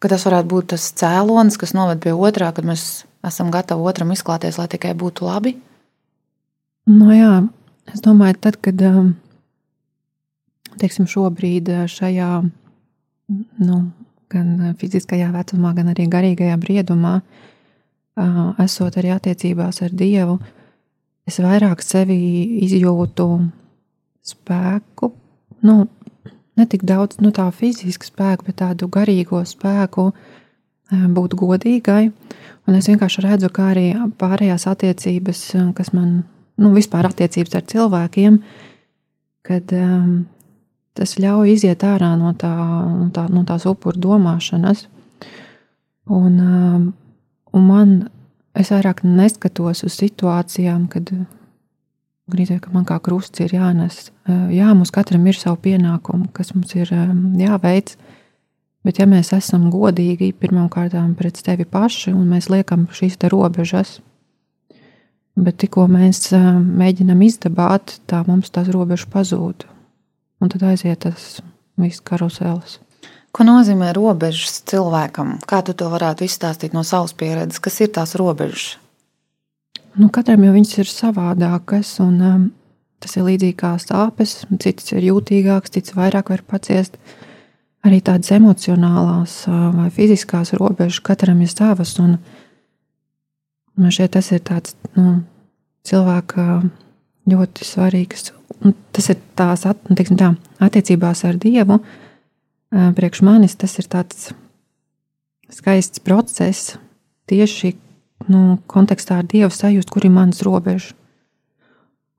ka tas varētu būt tas cēlonis, kas noved pie otrā, kad mēs esam gatavi otram izklāties, lai tikai būtu labi? Nu, jā, es domāju, tad, kad um, teiksim, šobrīd uh, šajā nu, gan fiziskajā vecumā, gan arī garīgajā briedumā, uh, esot arī attiecībās ar Dievu, es vairāk sevi izjūtu spēku, nu, ne tik daudz nu, tā fizisku spēku, bet tādu garīgo spēku eh, būt godīgai. Un es vienkārši redzu, kā arī pārējās attiecības, eh, kas man, nu, vispār attiecības ar cilvēkiem, kad um, tas ļauj iziet ārā no, tā, no, tā, no tās upuru domāšanas. Un, um, un man, es vairāk neskatos uz situācijām, kad Grīzē, ka man kā krusts ir jānes. Jā, mums katram ir savu pienākumu, kas mums ir jāveic. Bet, ja mēs esam godīgi pirmkārt pret sevi paši un mēs liekam šīs robežas, bet tikko mēs mēģinam izdabāt, tā mums tās robežas pazūd. Un tad aiziet tas viss karusēlis. Ko nozīmē robežas cilvēkam? Kā tu to varētu izstāstīt no savas pieredzes? Kas ir tās robežas? Nu, katram jau viņas ir savādākas, un um, tas ir līdzīgi kā sāpes. Cits ir jūtīgāks, cits vairāk var paciest. Arī tādas emocionālās uh, vai fiziskās robežas katram ir savas. Un man šķiet, tas ir tāds nu, cilvēka ļoti svarīgs. Un tas ir tās nu, teiksim, tā, attiecībās ar Dievu. Uh, priekš manis tas ir tāds skaists process tieši nu, kontekstā ar Dievu sajust, kur ir manas robežas.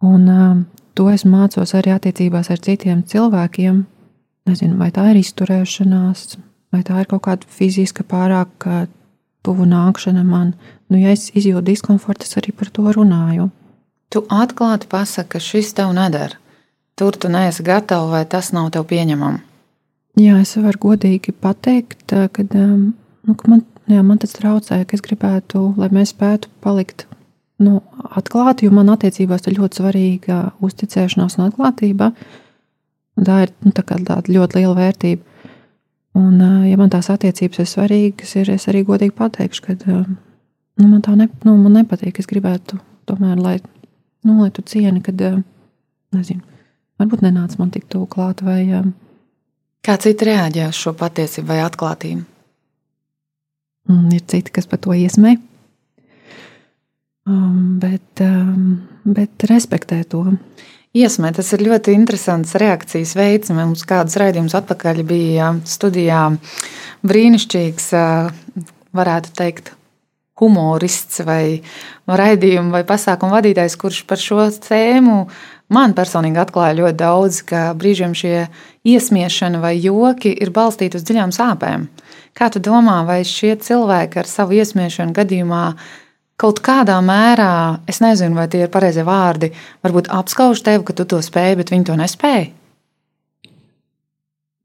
Un uh, to es mācos arī attiecībās ar citiem cilvēkiem. Nezinu, vai tā ir izturēšanās, vai tā ir kaut kāda fiziska pārāk tuvu nākšana man. Nu, ja es izjūtu diskomfortu, es arī par to runāju. Tu atklāti pasaki, ka šis tev nedara. Tur tu neesi gatava, vai tas nav tev pieņemams. Jā, es varu godīgi pateikt, ka, nu, ka man Jā, man tas traucēja, ka es gribētu, lai mēs spētu palikt nu, atklāti, jo man attiecībās ir ļoti svarīga uzticēšanās un atklātība. Tā ir nu, tā tāda ļoti liela vērtība. Un, ja man tās attiecības ir svarīgas, ir, es arī godīgi pateikšu, ka nu, man tā ne, nu, man nepatīk. Es gribētu tomēr, lai, nu, lai tu cieni, kad, nezinu, varbūt nenāc man tik tuvu klāt, vai Kā citi reaģē uz šo patiesību vai atklātību? Mm, ir citi, kas par to iesmē. Um, bet, um, bet respektē to. Iesmē, tas ir ļoti interesants reakcijas veids. Mums kādus raidījumus atpakaļ bija studijā brīnišķīgs, ā, varētu teikt, humorists vai raidījuma vai pasākumu vadītājs, kurš par šo tēmu man personīgi atklāja ļoti daudz, ka brīžiem šie iesmiešana vai joki ir balstīti uz dziļām sāpēm. Kā tu domā, vai šie cilvēki ar savu iesmiešanu gadījumā kaut kādā mērā, es nezinu, vai tie ir pareizie vārdi, varbūt apskauž tevi, ka tu to spēji, bet viņi to nespēja?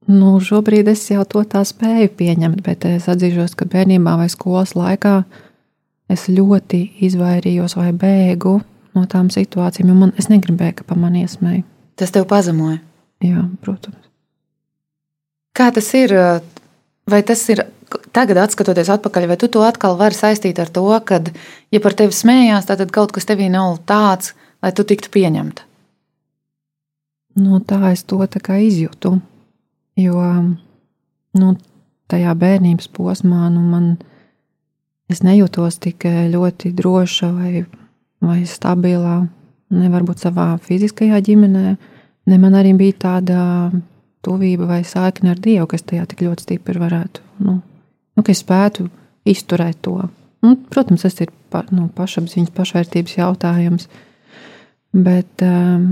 Nu, šobrīd es jau to tā spēju pieņemt, bet es atzīšos, ka bērnībā vai skolas laikā es ļoti izvairījos vai bēgu no tām situācijām, jo man, es negribēju, ka pa mani iesmēja. Tas tev pazemoja. Jā, protams. Kā tas ir? Vai tas ir tagad, skatoties atpakaļ, vai tu to atkal vari saistīt ar to, ka, ja par tevi smējās, tad kaut kas tevī nav tāds, lai tu tiktu pieņemta? Nu, tā es to tā kā izjūtu. Jo nu, tajā bērnības posmā nu, man es nejūtos tik ļoti droša vai, vai stabilā. Ne varbūt savā fiziskajā ģimenē, ne man arī bija tāda tuvība vai saikne ar Dievu, kas tajā tik ļoti stipri varētu, nu, nu ka es spētu izturēt to. Nu, protams, tas ir pa, nu, pašapziņas, pašvērtības jautājums. Bet um,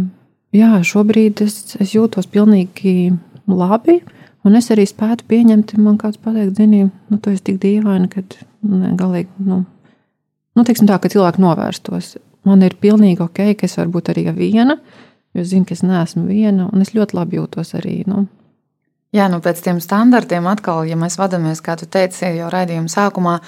jā, šobrīd es, es jūtos pilnīgi labi. Un es arī spētu pieņemt, man kāds pateikt, zini, nu, tu esi tik dīvaini, ka ne, galīgi, nu, nu, teiksim tā, ka cilvēki novērstos. Man ir pilnīgi ok, ka es varu būt arī viena, jo es zinu, ka es neesmu viena, un es ļoti labi jūtos arī. Nu. Jā, nu pēc tiem standartiem atkal, ja mēs vadāmies, kā tu teici, jau raidījuma sākumā,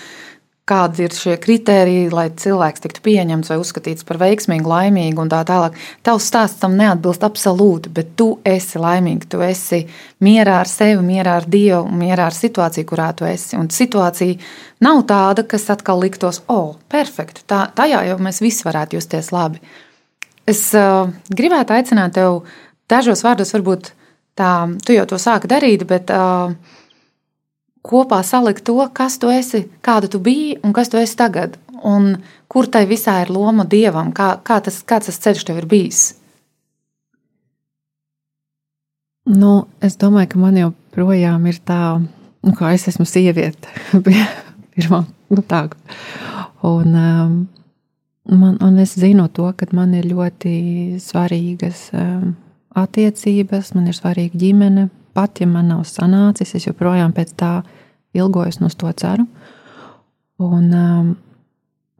kādi ir šie kriteriji, lai cilvēks tiktu pieņemts vai uzskatīts par veiksmīgu, laimīgu un tā tālāk. Tavs stāsts tam neatbilst absolūti, bet tu esi laimīgs, tu esi mierā ar sevi, mierā ar Dievu, mierā ar situāciju, kurā tu esi. Un situācija nav tāda, kas atkal liktos, o, oh, perfekti, tā, tajā jau mēs visi varētu justies labi. Es uh, gribētu aicināt tev dažos vārdos, varbūt tā, tu jau to sāki darīt, bet uh, kopā salikt to, kas tu esi, kāda tu biji un kas tu esi tagad. Un kur tai visā ir loma dievam, kā, kā tas, kāds tas ceļš tev ir bijis? Nu, es domāju, ka man joprojām ir tā, nu, kā es esmu sieviete. Pirmā, nu, tā. Un, um, man, un es zinu to, ka man ir ļoti svarīgas um, attiecības, man ir svarīga ģimene. Pat ja man nav sanācis, es joprojām pēc tā ilgojos un uz to ceru. Un, um,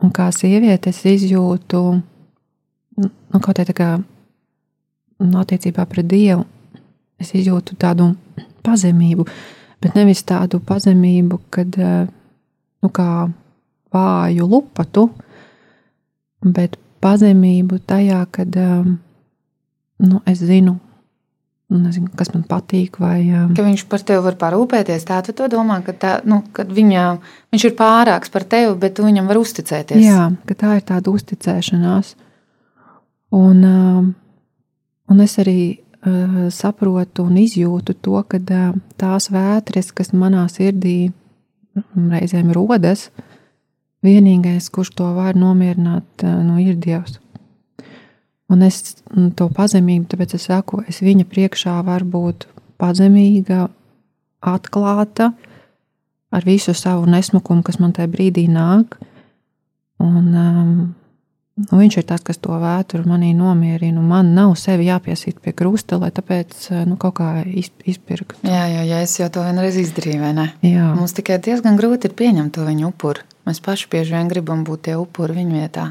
un kā sieviete, es izjūtu nu, kaut kā nu, attiecībā pret Dievu, es izjūtu tādu pazemību, bet nevis tādu pazemību, kad uh, nu, kā vāju lupatu, bet pazemību tajā, kad um, nu, es zinu, nezinu, kas man patīk. Vai, um, ka viņš par tevi var parūpēties. Tā tu domā, ka, tā, nu, ka viņa, viņš ir pārāks par tevi, bet tu viņam var uzticēties. Jā, ka tā ir tāda uzticēšanās. Un, um, un es arī uh, saprotu un izjūtu to, ka tās vētras, kas manā sirdī reizēm rodas, vienīgais, kurš to var nomierināt, uh, nu, ir Dievs. Un es to pazemību, tāpēc es saku, es viņa priekšā varu būt pazemīga, atklāta ar visu savu nesmukumu, kas man tajā brīdī nāk. Un, um, nu, viņš ir tas, kas to vētru manī nomierina. Man nav sevi jāpiesīt pie krusta, lai tāpēc nu, kaut kā izpirktu. Jā, jā, jā, es jau to vienreiz izdarīju, vai ne? Jā. Mums tikai diezgan grūti ir pieņemt to viņa upuri. Mēs paši bieži vien gribam būt tie upuri viņa vietā.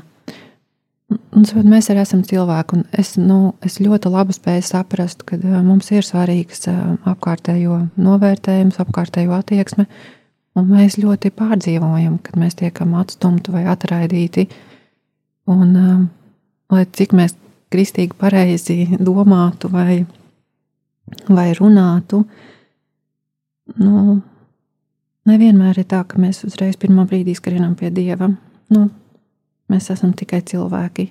Un, mēs arī esam cilvēki, un es, nu, es ļoti labi spēju saprast, ka mums ir svarīgs apkārtējo novērtējums, apkārtējo attieksme, un mēs ļoti pārdzīvojam, kad mēs tiekam atstumti vai atraidīti. Un, lai cik mēs kristīgi pareizi domātu vai, vai runātu, nu, nevienmēr ir tā, ka mēs uzreiz pirmā brīdī skrienam pie Dieva. Nu, Mēs esam tikai cilvēki.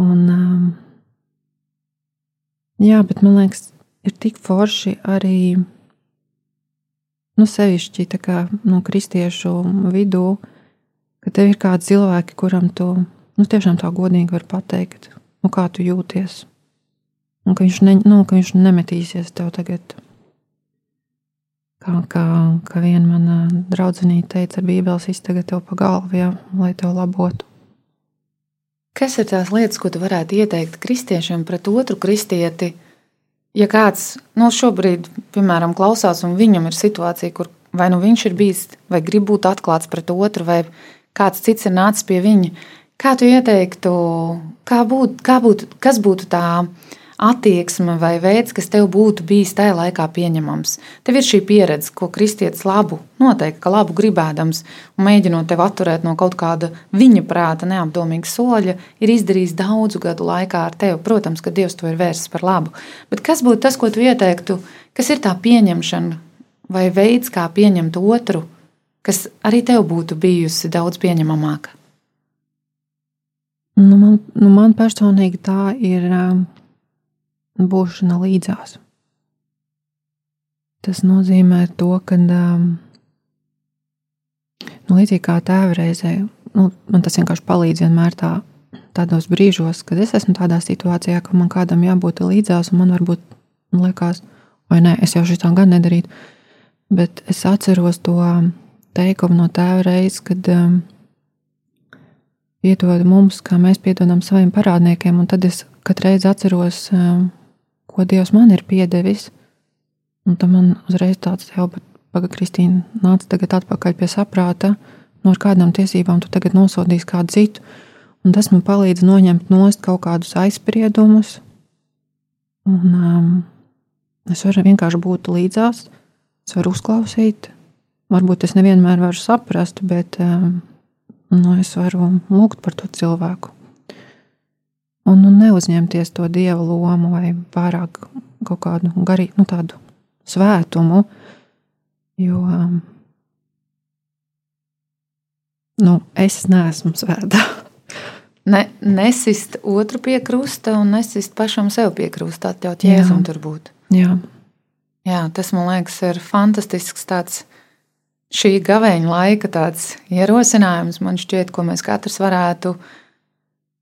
Un, um, jā, bet man liekas, ir tik forši arī nu, sevišķi kā, no kristiešu vidū, ka tev ir kādi cilvēki, kuram tu nu, tiešām tā godīgi vari pateikt, nu, kā tu jūties. Un ka viņš, ne, nu, ka viņš nemetīsies tev tagad. Kā, kā, kā viena mana draudzenīte teica, Bībeles izteiga tev pa galvu, jā, lai tev labotu. Kas ir tās lietas, ko tu varētu ieteikt kristiešiem pret otru kristieti? Ja kāds no nu, šobrīd, piemēram, klausās, un viņam ir situācija, kur vai nu viņš ir bijis, vai grib būt atklāts pret otru, vai kāds cits ir nācis pie viņa, kā tu ieteiktu, kā būt, kā būt, kas būtu tā attieksme vai veids, kas tev būtu bijis tajā laikā pieņemams. Tev ir šī pieredze, ko kristietis labu, noteikti, ka labu gribēdams un mēģinot tevi atturēt no kaut kāda viņa prāta neapdomīga soļa, ir izdarījis daudzu gadu laikā ar tevi. Protams, ka Dievs to ir vērsis par labu. Bet kas būtu tas, ko tu ieteiktu, kas ir tā pieņemšana vai veids, kā pieņemt otru, kas arī tev būtu bijusi daudz pieņemamāka? Nu, man, nu, man personīgi tā ir um, būšana līdzās. Tas nozīmē to, ka um, nu, līdzīgi kā tēva reizē, nu, man tas vienkārši palīdz vienmēr tā, tādos brīžos, kad es esmu tādā situācijā, ka man kādam jābūt līdzās, un man varbūt man liekas, vai nē, es jau šitā gan nedarītu. Bet es atceros to teikumu no tēva reizes, kad um, piedod mums, kā mēs piedodam saviem parādniekiem, un tad es katru reizi atceros. Um, ko Dievs man ir piedevis. Un tam man uzreiz tāds jau, bet pagaidi, Kristīna, nāc tagad atpakaļ pie saprāta, no kādām tiesībām tu tagad nosodīsi kādu citu. Un tas man palīdz noņemt nost kaut kādus aizspriedumus. Un um, es varu vienkārši būt līdzās, es varu uzklausīt. Varbūt es nevienmēr varu saprast, bet um, nu, es varu lūgt par to cilvēku un nu, neuzņemties to dieva lomu vai pārāk kaut kādu garīgu, nu, tādu svētumu. Jo um, nu, es neesmu svētā. Ne, nesist otru pie krusta un nesist pašam sev pie krusta, atļaut jēzum tur būt. Jā. Jā, tas man liekas, ir fantastisks tāds šī gaveņa laika tāds ierosinājums. Man šķiet, ko mēs katrs varētu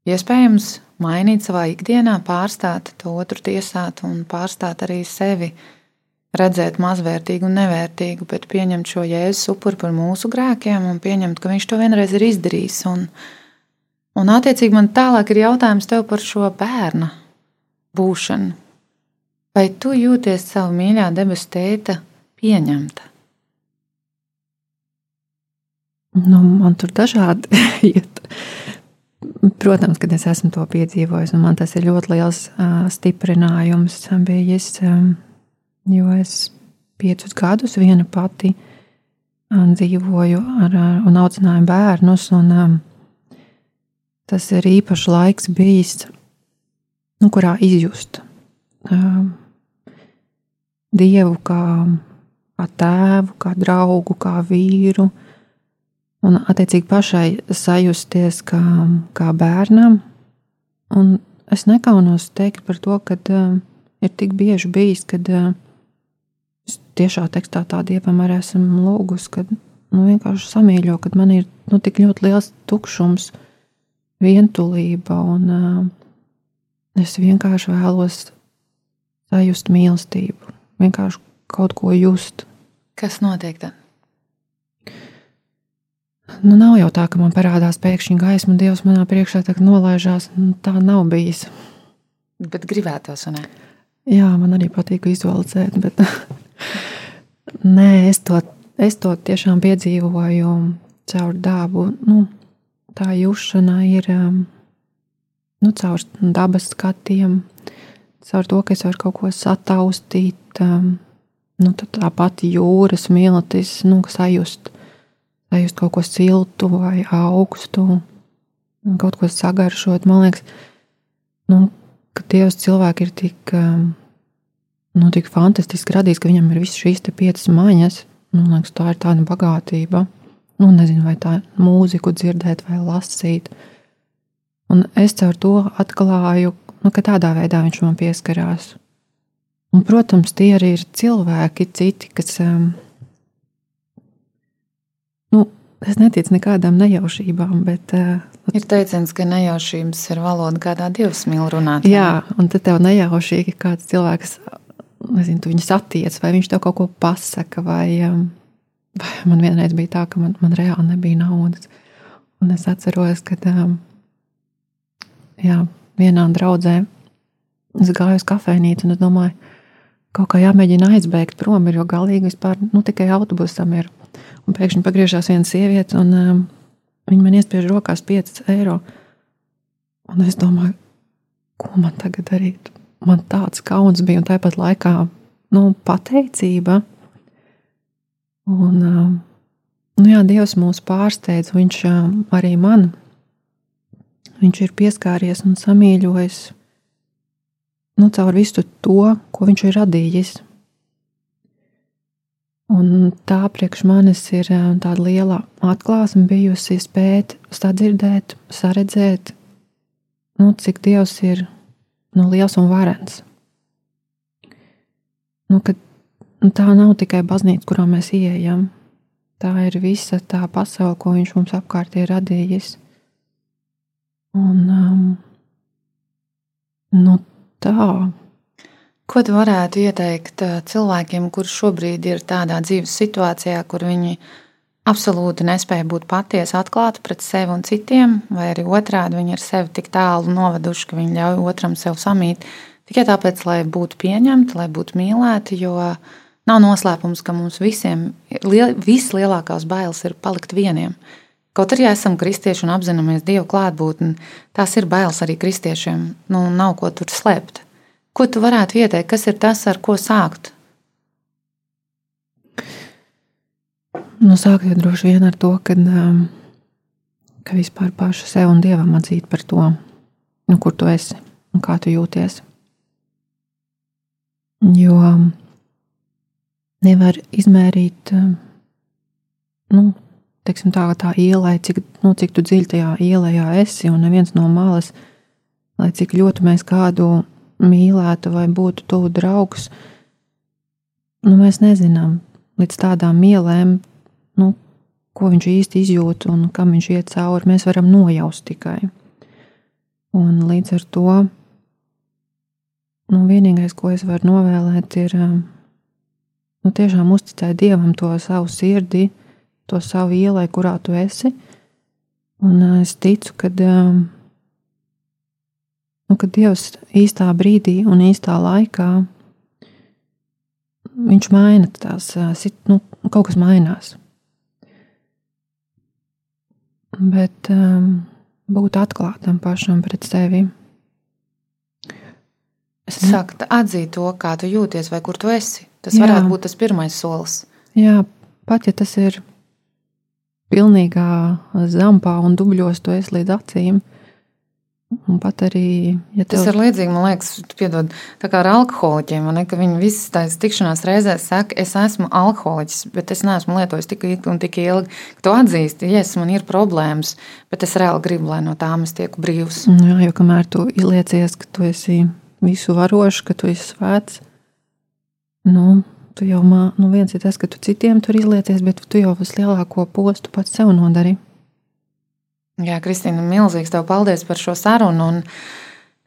iespējams mainīt savā ikdienā, pārstāt to otru tiesāt un pārstāt arī sevi redzēt mazvērtīgu un nevērtīgu, bet pieņemt šo jēzus upuri par mūsu grēkiem un pieņemt, ka viņš to vienreiz ir izdarījis. Un, un attiecīgi man tālāk ir jautājums tev par šo bērna būšanu. Vai tu jūties savu mīļā debesu tēta pieņemta? Nu, man tur dažādi iet. Protams, kad es esmu to piedzīvojis, un man tas ir ļoti liels uh, stiprinājums. Bijis, um, jo es piecus gadus viena pati um, dzīvoju ar, un audzināju bērnus, un um, tas ir īpašs laiks bijis, nu, kurā izjust um, Dievu kā, kā tēvu, kā draugu, kā vīru, uh, un attiecīgi pašai sajusties kā, kā bērnam. Un es nekaunos teikt par to, ka uh, ir tik bieži bijis, kad uh, tiešā tekstā tā dievam arī esmu lūgus, kad nu, vienkārši samīļo, kad man ir nu, tik ļoti liels tukšums, vientulība, un uh, es vienkārši vēlos sajust mīlestību, vienkārši kaut ko just. Kas notiek tad? Nu, nav jau tā, ka man parādās pēkšņi gaisma, un Dievs manā priekšā nolaižās. Nu, tā nav bijis. Bet gribētos, ne? Jā, man arī patīk vizualizēt, bet nē, es to, es to tiešām piedzīvoju caur dabu. Nu, tā jūšana ir um, nu, caur dabas skatiem, caur to, ka es varu kaut ko sataustīt. Um, nu, tā pati jūras miltis, nu, sajust sajust kaut ko siltu vai augstu, kaut ko sagaršot. Man liekas, nu, ka Dievs cilvēki ir tik, um, nu, tik fantastiski radījis, ka viņam ir visas šīs piecas maņas. Nu, man liekas, tā ir tāda bagātība. nu, nezinu, vai tā mūziku dzirdēt vai lasīt. Un es caur to atklāju, nu, ka tādā veidā viņš man pieskarās. Un, protams, tie arī ir cilvēki, citi, kas. Um, es neticu nekādām nejaušībām, bet. Uh, ir teiciens, ka nejaušības ir valoda, kādā dievs mīl runāt. Jā, un tad tev nejaušīgi kāds cilvēks, nezinu, tu viņus attiec, vai viņš tev kaut ko pasaka, vai, um, vai man vienreiz bija tā, ka man, man reāli nebija naudas. Un es atceros, ka um, jā, vienā draudzē es gāju uz kafejnīcu un es domāju, kaut kā jāmēģina aizbēgt prom, jo galīgi vispār nu, tikai autobusam ir. Un pēkšņi pagriežās viena sieviete, un um, viņa man iespiež rokās 5 eiro. Un es domāju, ko man tagad darīt? Man tāds kauns bija, un tāpat laikā nu, pateicība. Un, um, nu, jā, Dievs mūs pārsteidz, Viņš um, arī man viņš ir pieskāries un samīļojis nu, caur visu to, ko viņš ir radījis. Un tā priekš manis ir eh, tāda liela atklāsme bijusi spēt sadzirdēt, saredzēt, nu, cik Dievs ir nu, liels un varens. Nu, ka, nu, tā nav tikai baznīca, kurā mēs ieejam. Tā ir visa tā pasaule, ko Viņš mums apkārt ir radījis. Un, um, nu, tā. Ko tu varētu ieteikt uh, cilvēkiem, kuriem šobrīd ir tādā dzīves situācijā, kur viņi absolūti nespēja būt patiesi atklāti pret sevi un citiem, vai arī otrādi viņi ir sevi tik tālu noveduši, ka viņi ļauj otram sev samīt tikai tāpēc, lai būtu pieņemti, lai būtu mīlēti. Jo nav noslēpums, ka mums visiem liel, vislielākās bailes ir palikt vieniem. Kaut arī esam kristieši un apzināmies Dievu klātbūtni, tās ir bailes arī kristiešiem. Nu, nav ko tur slēpt. Ko tu varētu ieteikt, kas ir tas, ar ko sākt? Nu, sākt droši vien ar to, ka, um, ka vispār pašu sev un dievam atzīt par to, nu, kur tu esi un kā tu jūties. Jo um, nevar izmērīt um, nu, teiksim, tā, tā ielai, cik, nu, cik dziļi tajā ielā esi, un neviens no malas, lai cik ļoti mēs kādu mīlētu vai būtu tuvu draugs, nu, mēs nezinām līdz tādām ielēm, nu, ko viņš īsti izjūt un kam viņš iet cauri. Mēs varam nojaust tikai. Un līdz ar to nu, vienīgais, ko es varu novēlēt, ir nu, tiešām uzticēt Dievam to savu sirdi, to savu ielai, kurā tu esi. Un uh, es ticu, ka, um, nu, ka Dievs īstā brīdī un īstā laikā viņš maina tās, nu, kaut kas mainās. Bet um, būt atklātam pašam pret sevi. Es saku, atzīt to, kā tu jūties vai kur tu esi. Tas Jā. varētu būt tas pirmais solis. Jā, pat ja tas ir pilnīgā zampā un dubļos tu esi līdz acīm. Un pat arī, ja tev... Tas ir līdzīgi, man liekas, piedod, ar alkoholiķiem. Ne, viņi visas tās tikšanās reizēs saka, es esmu alkoholiķis, bet es neesmu lietojis tik ilgi un tik ilgi, ka tu atzīsti, ja man ir problēmas, bet es reāli gribu, lai no tām es tieku brīvs. Jā, jo kamēr tu ieliecies, ka tu esi visu varošs, ka tu esi svēts, nu, tu jau mā, nu viens ir tas, ka tu citiem tur izlieties, bet tu jau vislielāko postu pats sev nodari. Jā, Kristīna, milzīgs tev paldies par šo sarunu. Un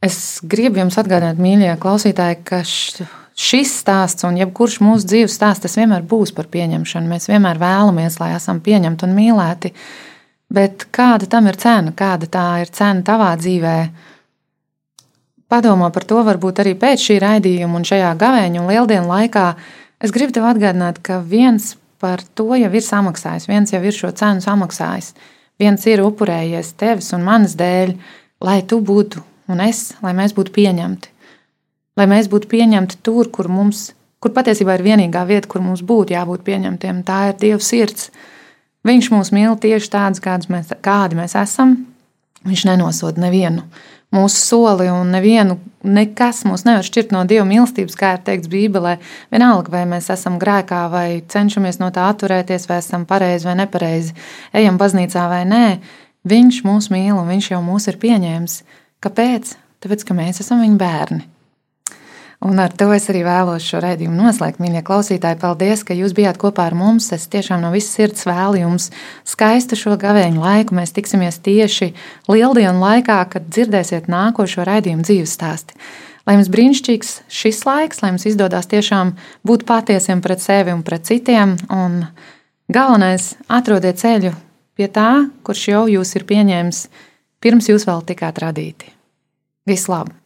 es gribu jums atgādināt, mīļie klausītāji, ka šis stāsts un jebkurš mūsu dzīves stāsts, tas vienmēr būs par pieņemšanu. Mēs vienmēr vēlamies, lai esam pieņemti un mīlēti. Bet kāda tam ir cena? Kāda tā ir cena tavā dzīvē? Padomā par to varbūt arī pēc šī raidījuma un šajā gavēņa un lieldienu laikā Es gribu tev atgādināt, ka viens par to jau ir samaksājis, viens jau ir šo cenu samaksājis. Viens ir upurējies tevis un manas dēļ, lai tu būtu un es, lai mēs būtu pieņemti. Lai mēs būtu pieņemti tur, kur mums, kur patiesībā ir vienīgā vieta, kur mums būtu jābūt pieņemtiem, tā ir Dieva sirds. Viņš mūs mīl tieši tādus, kādus mēs, kādi mēs esam. Viņš nenosoda nevienu. Mūsu soli, un nevienu, nekas mūs nevar šķirt no Dieva mīlestības, kā ir teikts Bībelē. Vienalga, vai mēs esam grēkā, vai cenšamies no tā atturēties, vai esam pareizi vai nepareizi, ejam baznīcā vai nē. Viņš mūs mīl un viņš jau mūs ir pieņēmis. Kāpēc? Tāpēc, ka mēs esam viņa bērni. Un ar to es arī vēlos šo raidījumu noslēgt. Mīļie klausītāji, paldies, ka jūs bijāt kopā ar mums. Es tiešām no visas sirds vēlu jums skaistu šo gavēņu laiku. Mēs tiksimies tieši lieldienu laikā, kad dzirdēsiet nākošo raidījumu dzīves stāstu. Lai jums brīnišķīgs šis laiks, lai jums izdodas tiešām būt patiesiem pret sevi un pret citiem. Un galvenais - atrodiet ceļu pie tā, kurš jau jūs ir pieņēmis pirms jūs vēl tikāt radīti. Vislabāk!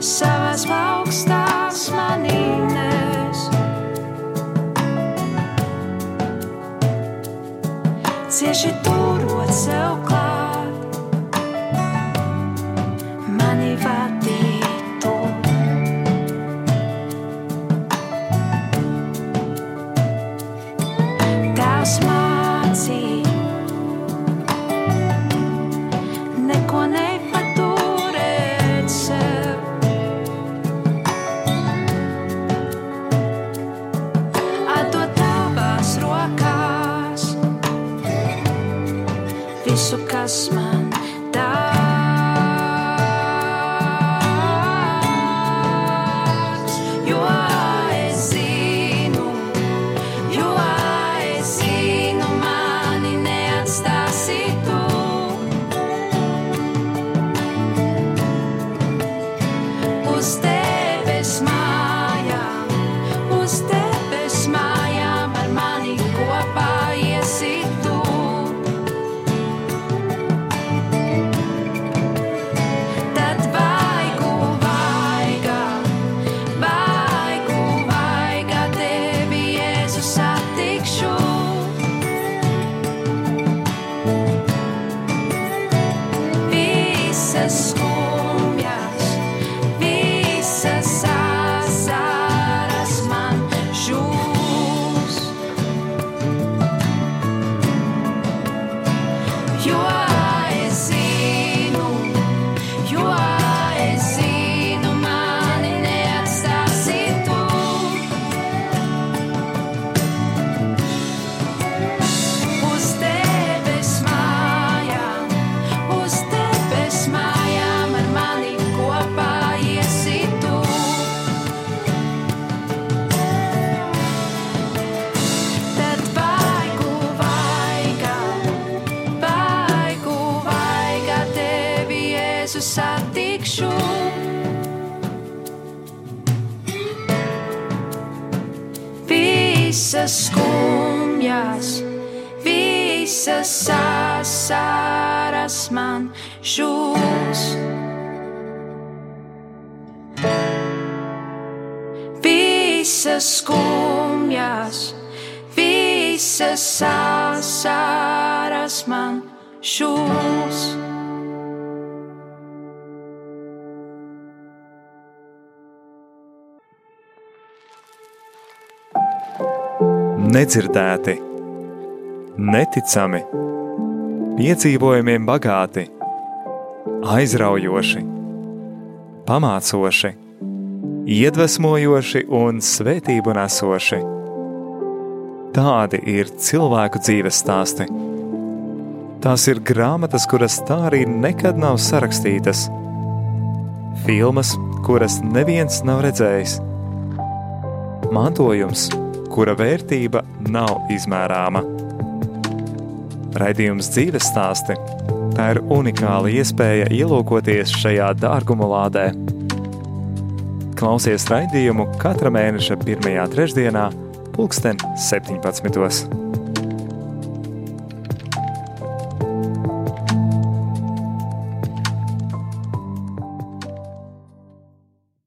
sabes, va visas asaras man žūs. nedzirdēti, neticami, piedzīvojumiem bagāti, aizraujoši, pamācoši, iedvesmojoši un svētību nesoši. Tādi ir cilvēku dzīves stāsti. Tās ir grāmatas, kuras tā arī nekad nav sarakstītas, filmas, kuras neviens nav redzējis, mantojums, kura vērtība nav izmērāma. Raidījums dzīves stāsti - tā ir unikāla iespēja ielūkoties šajā dārguma lādē. Klausies raidījumu katra mēneša pirmajā trešdienā, pulksten 17.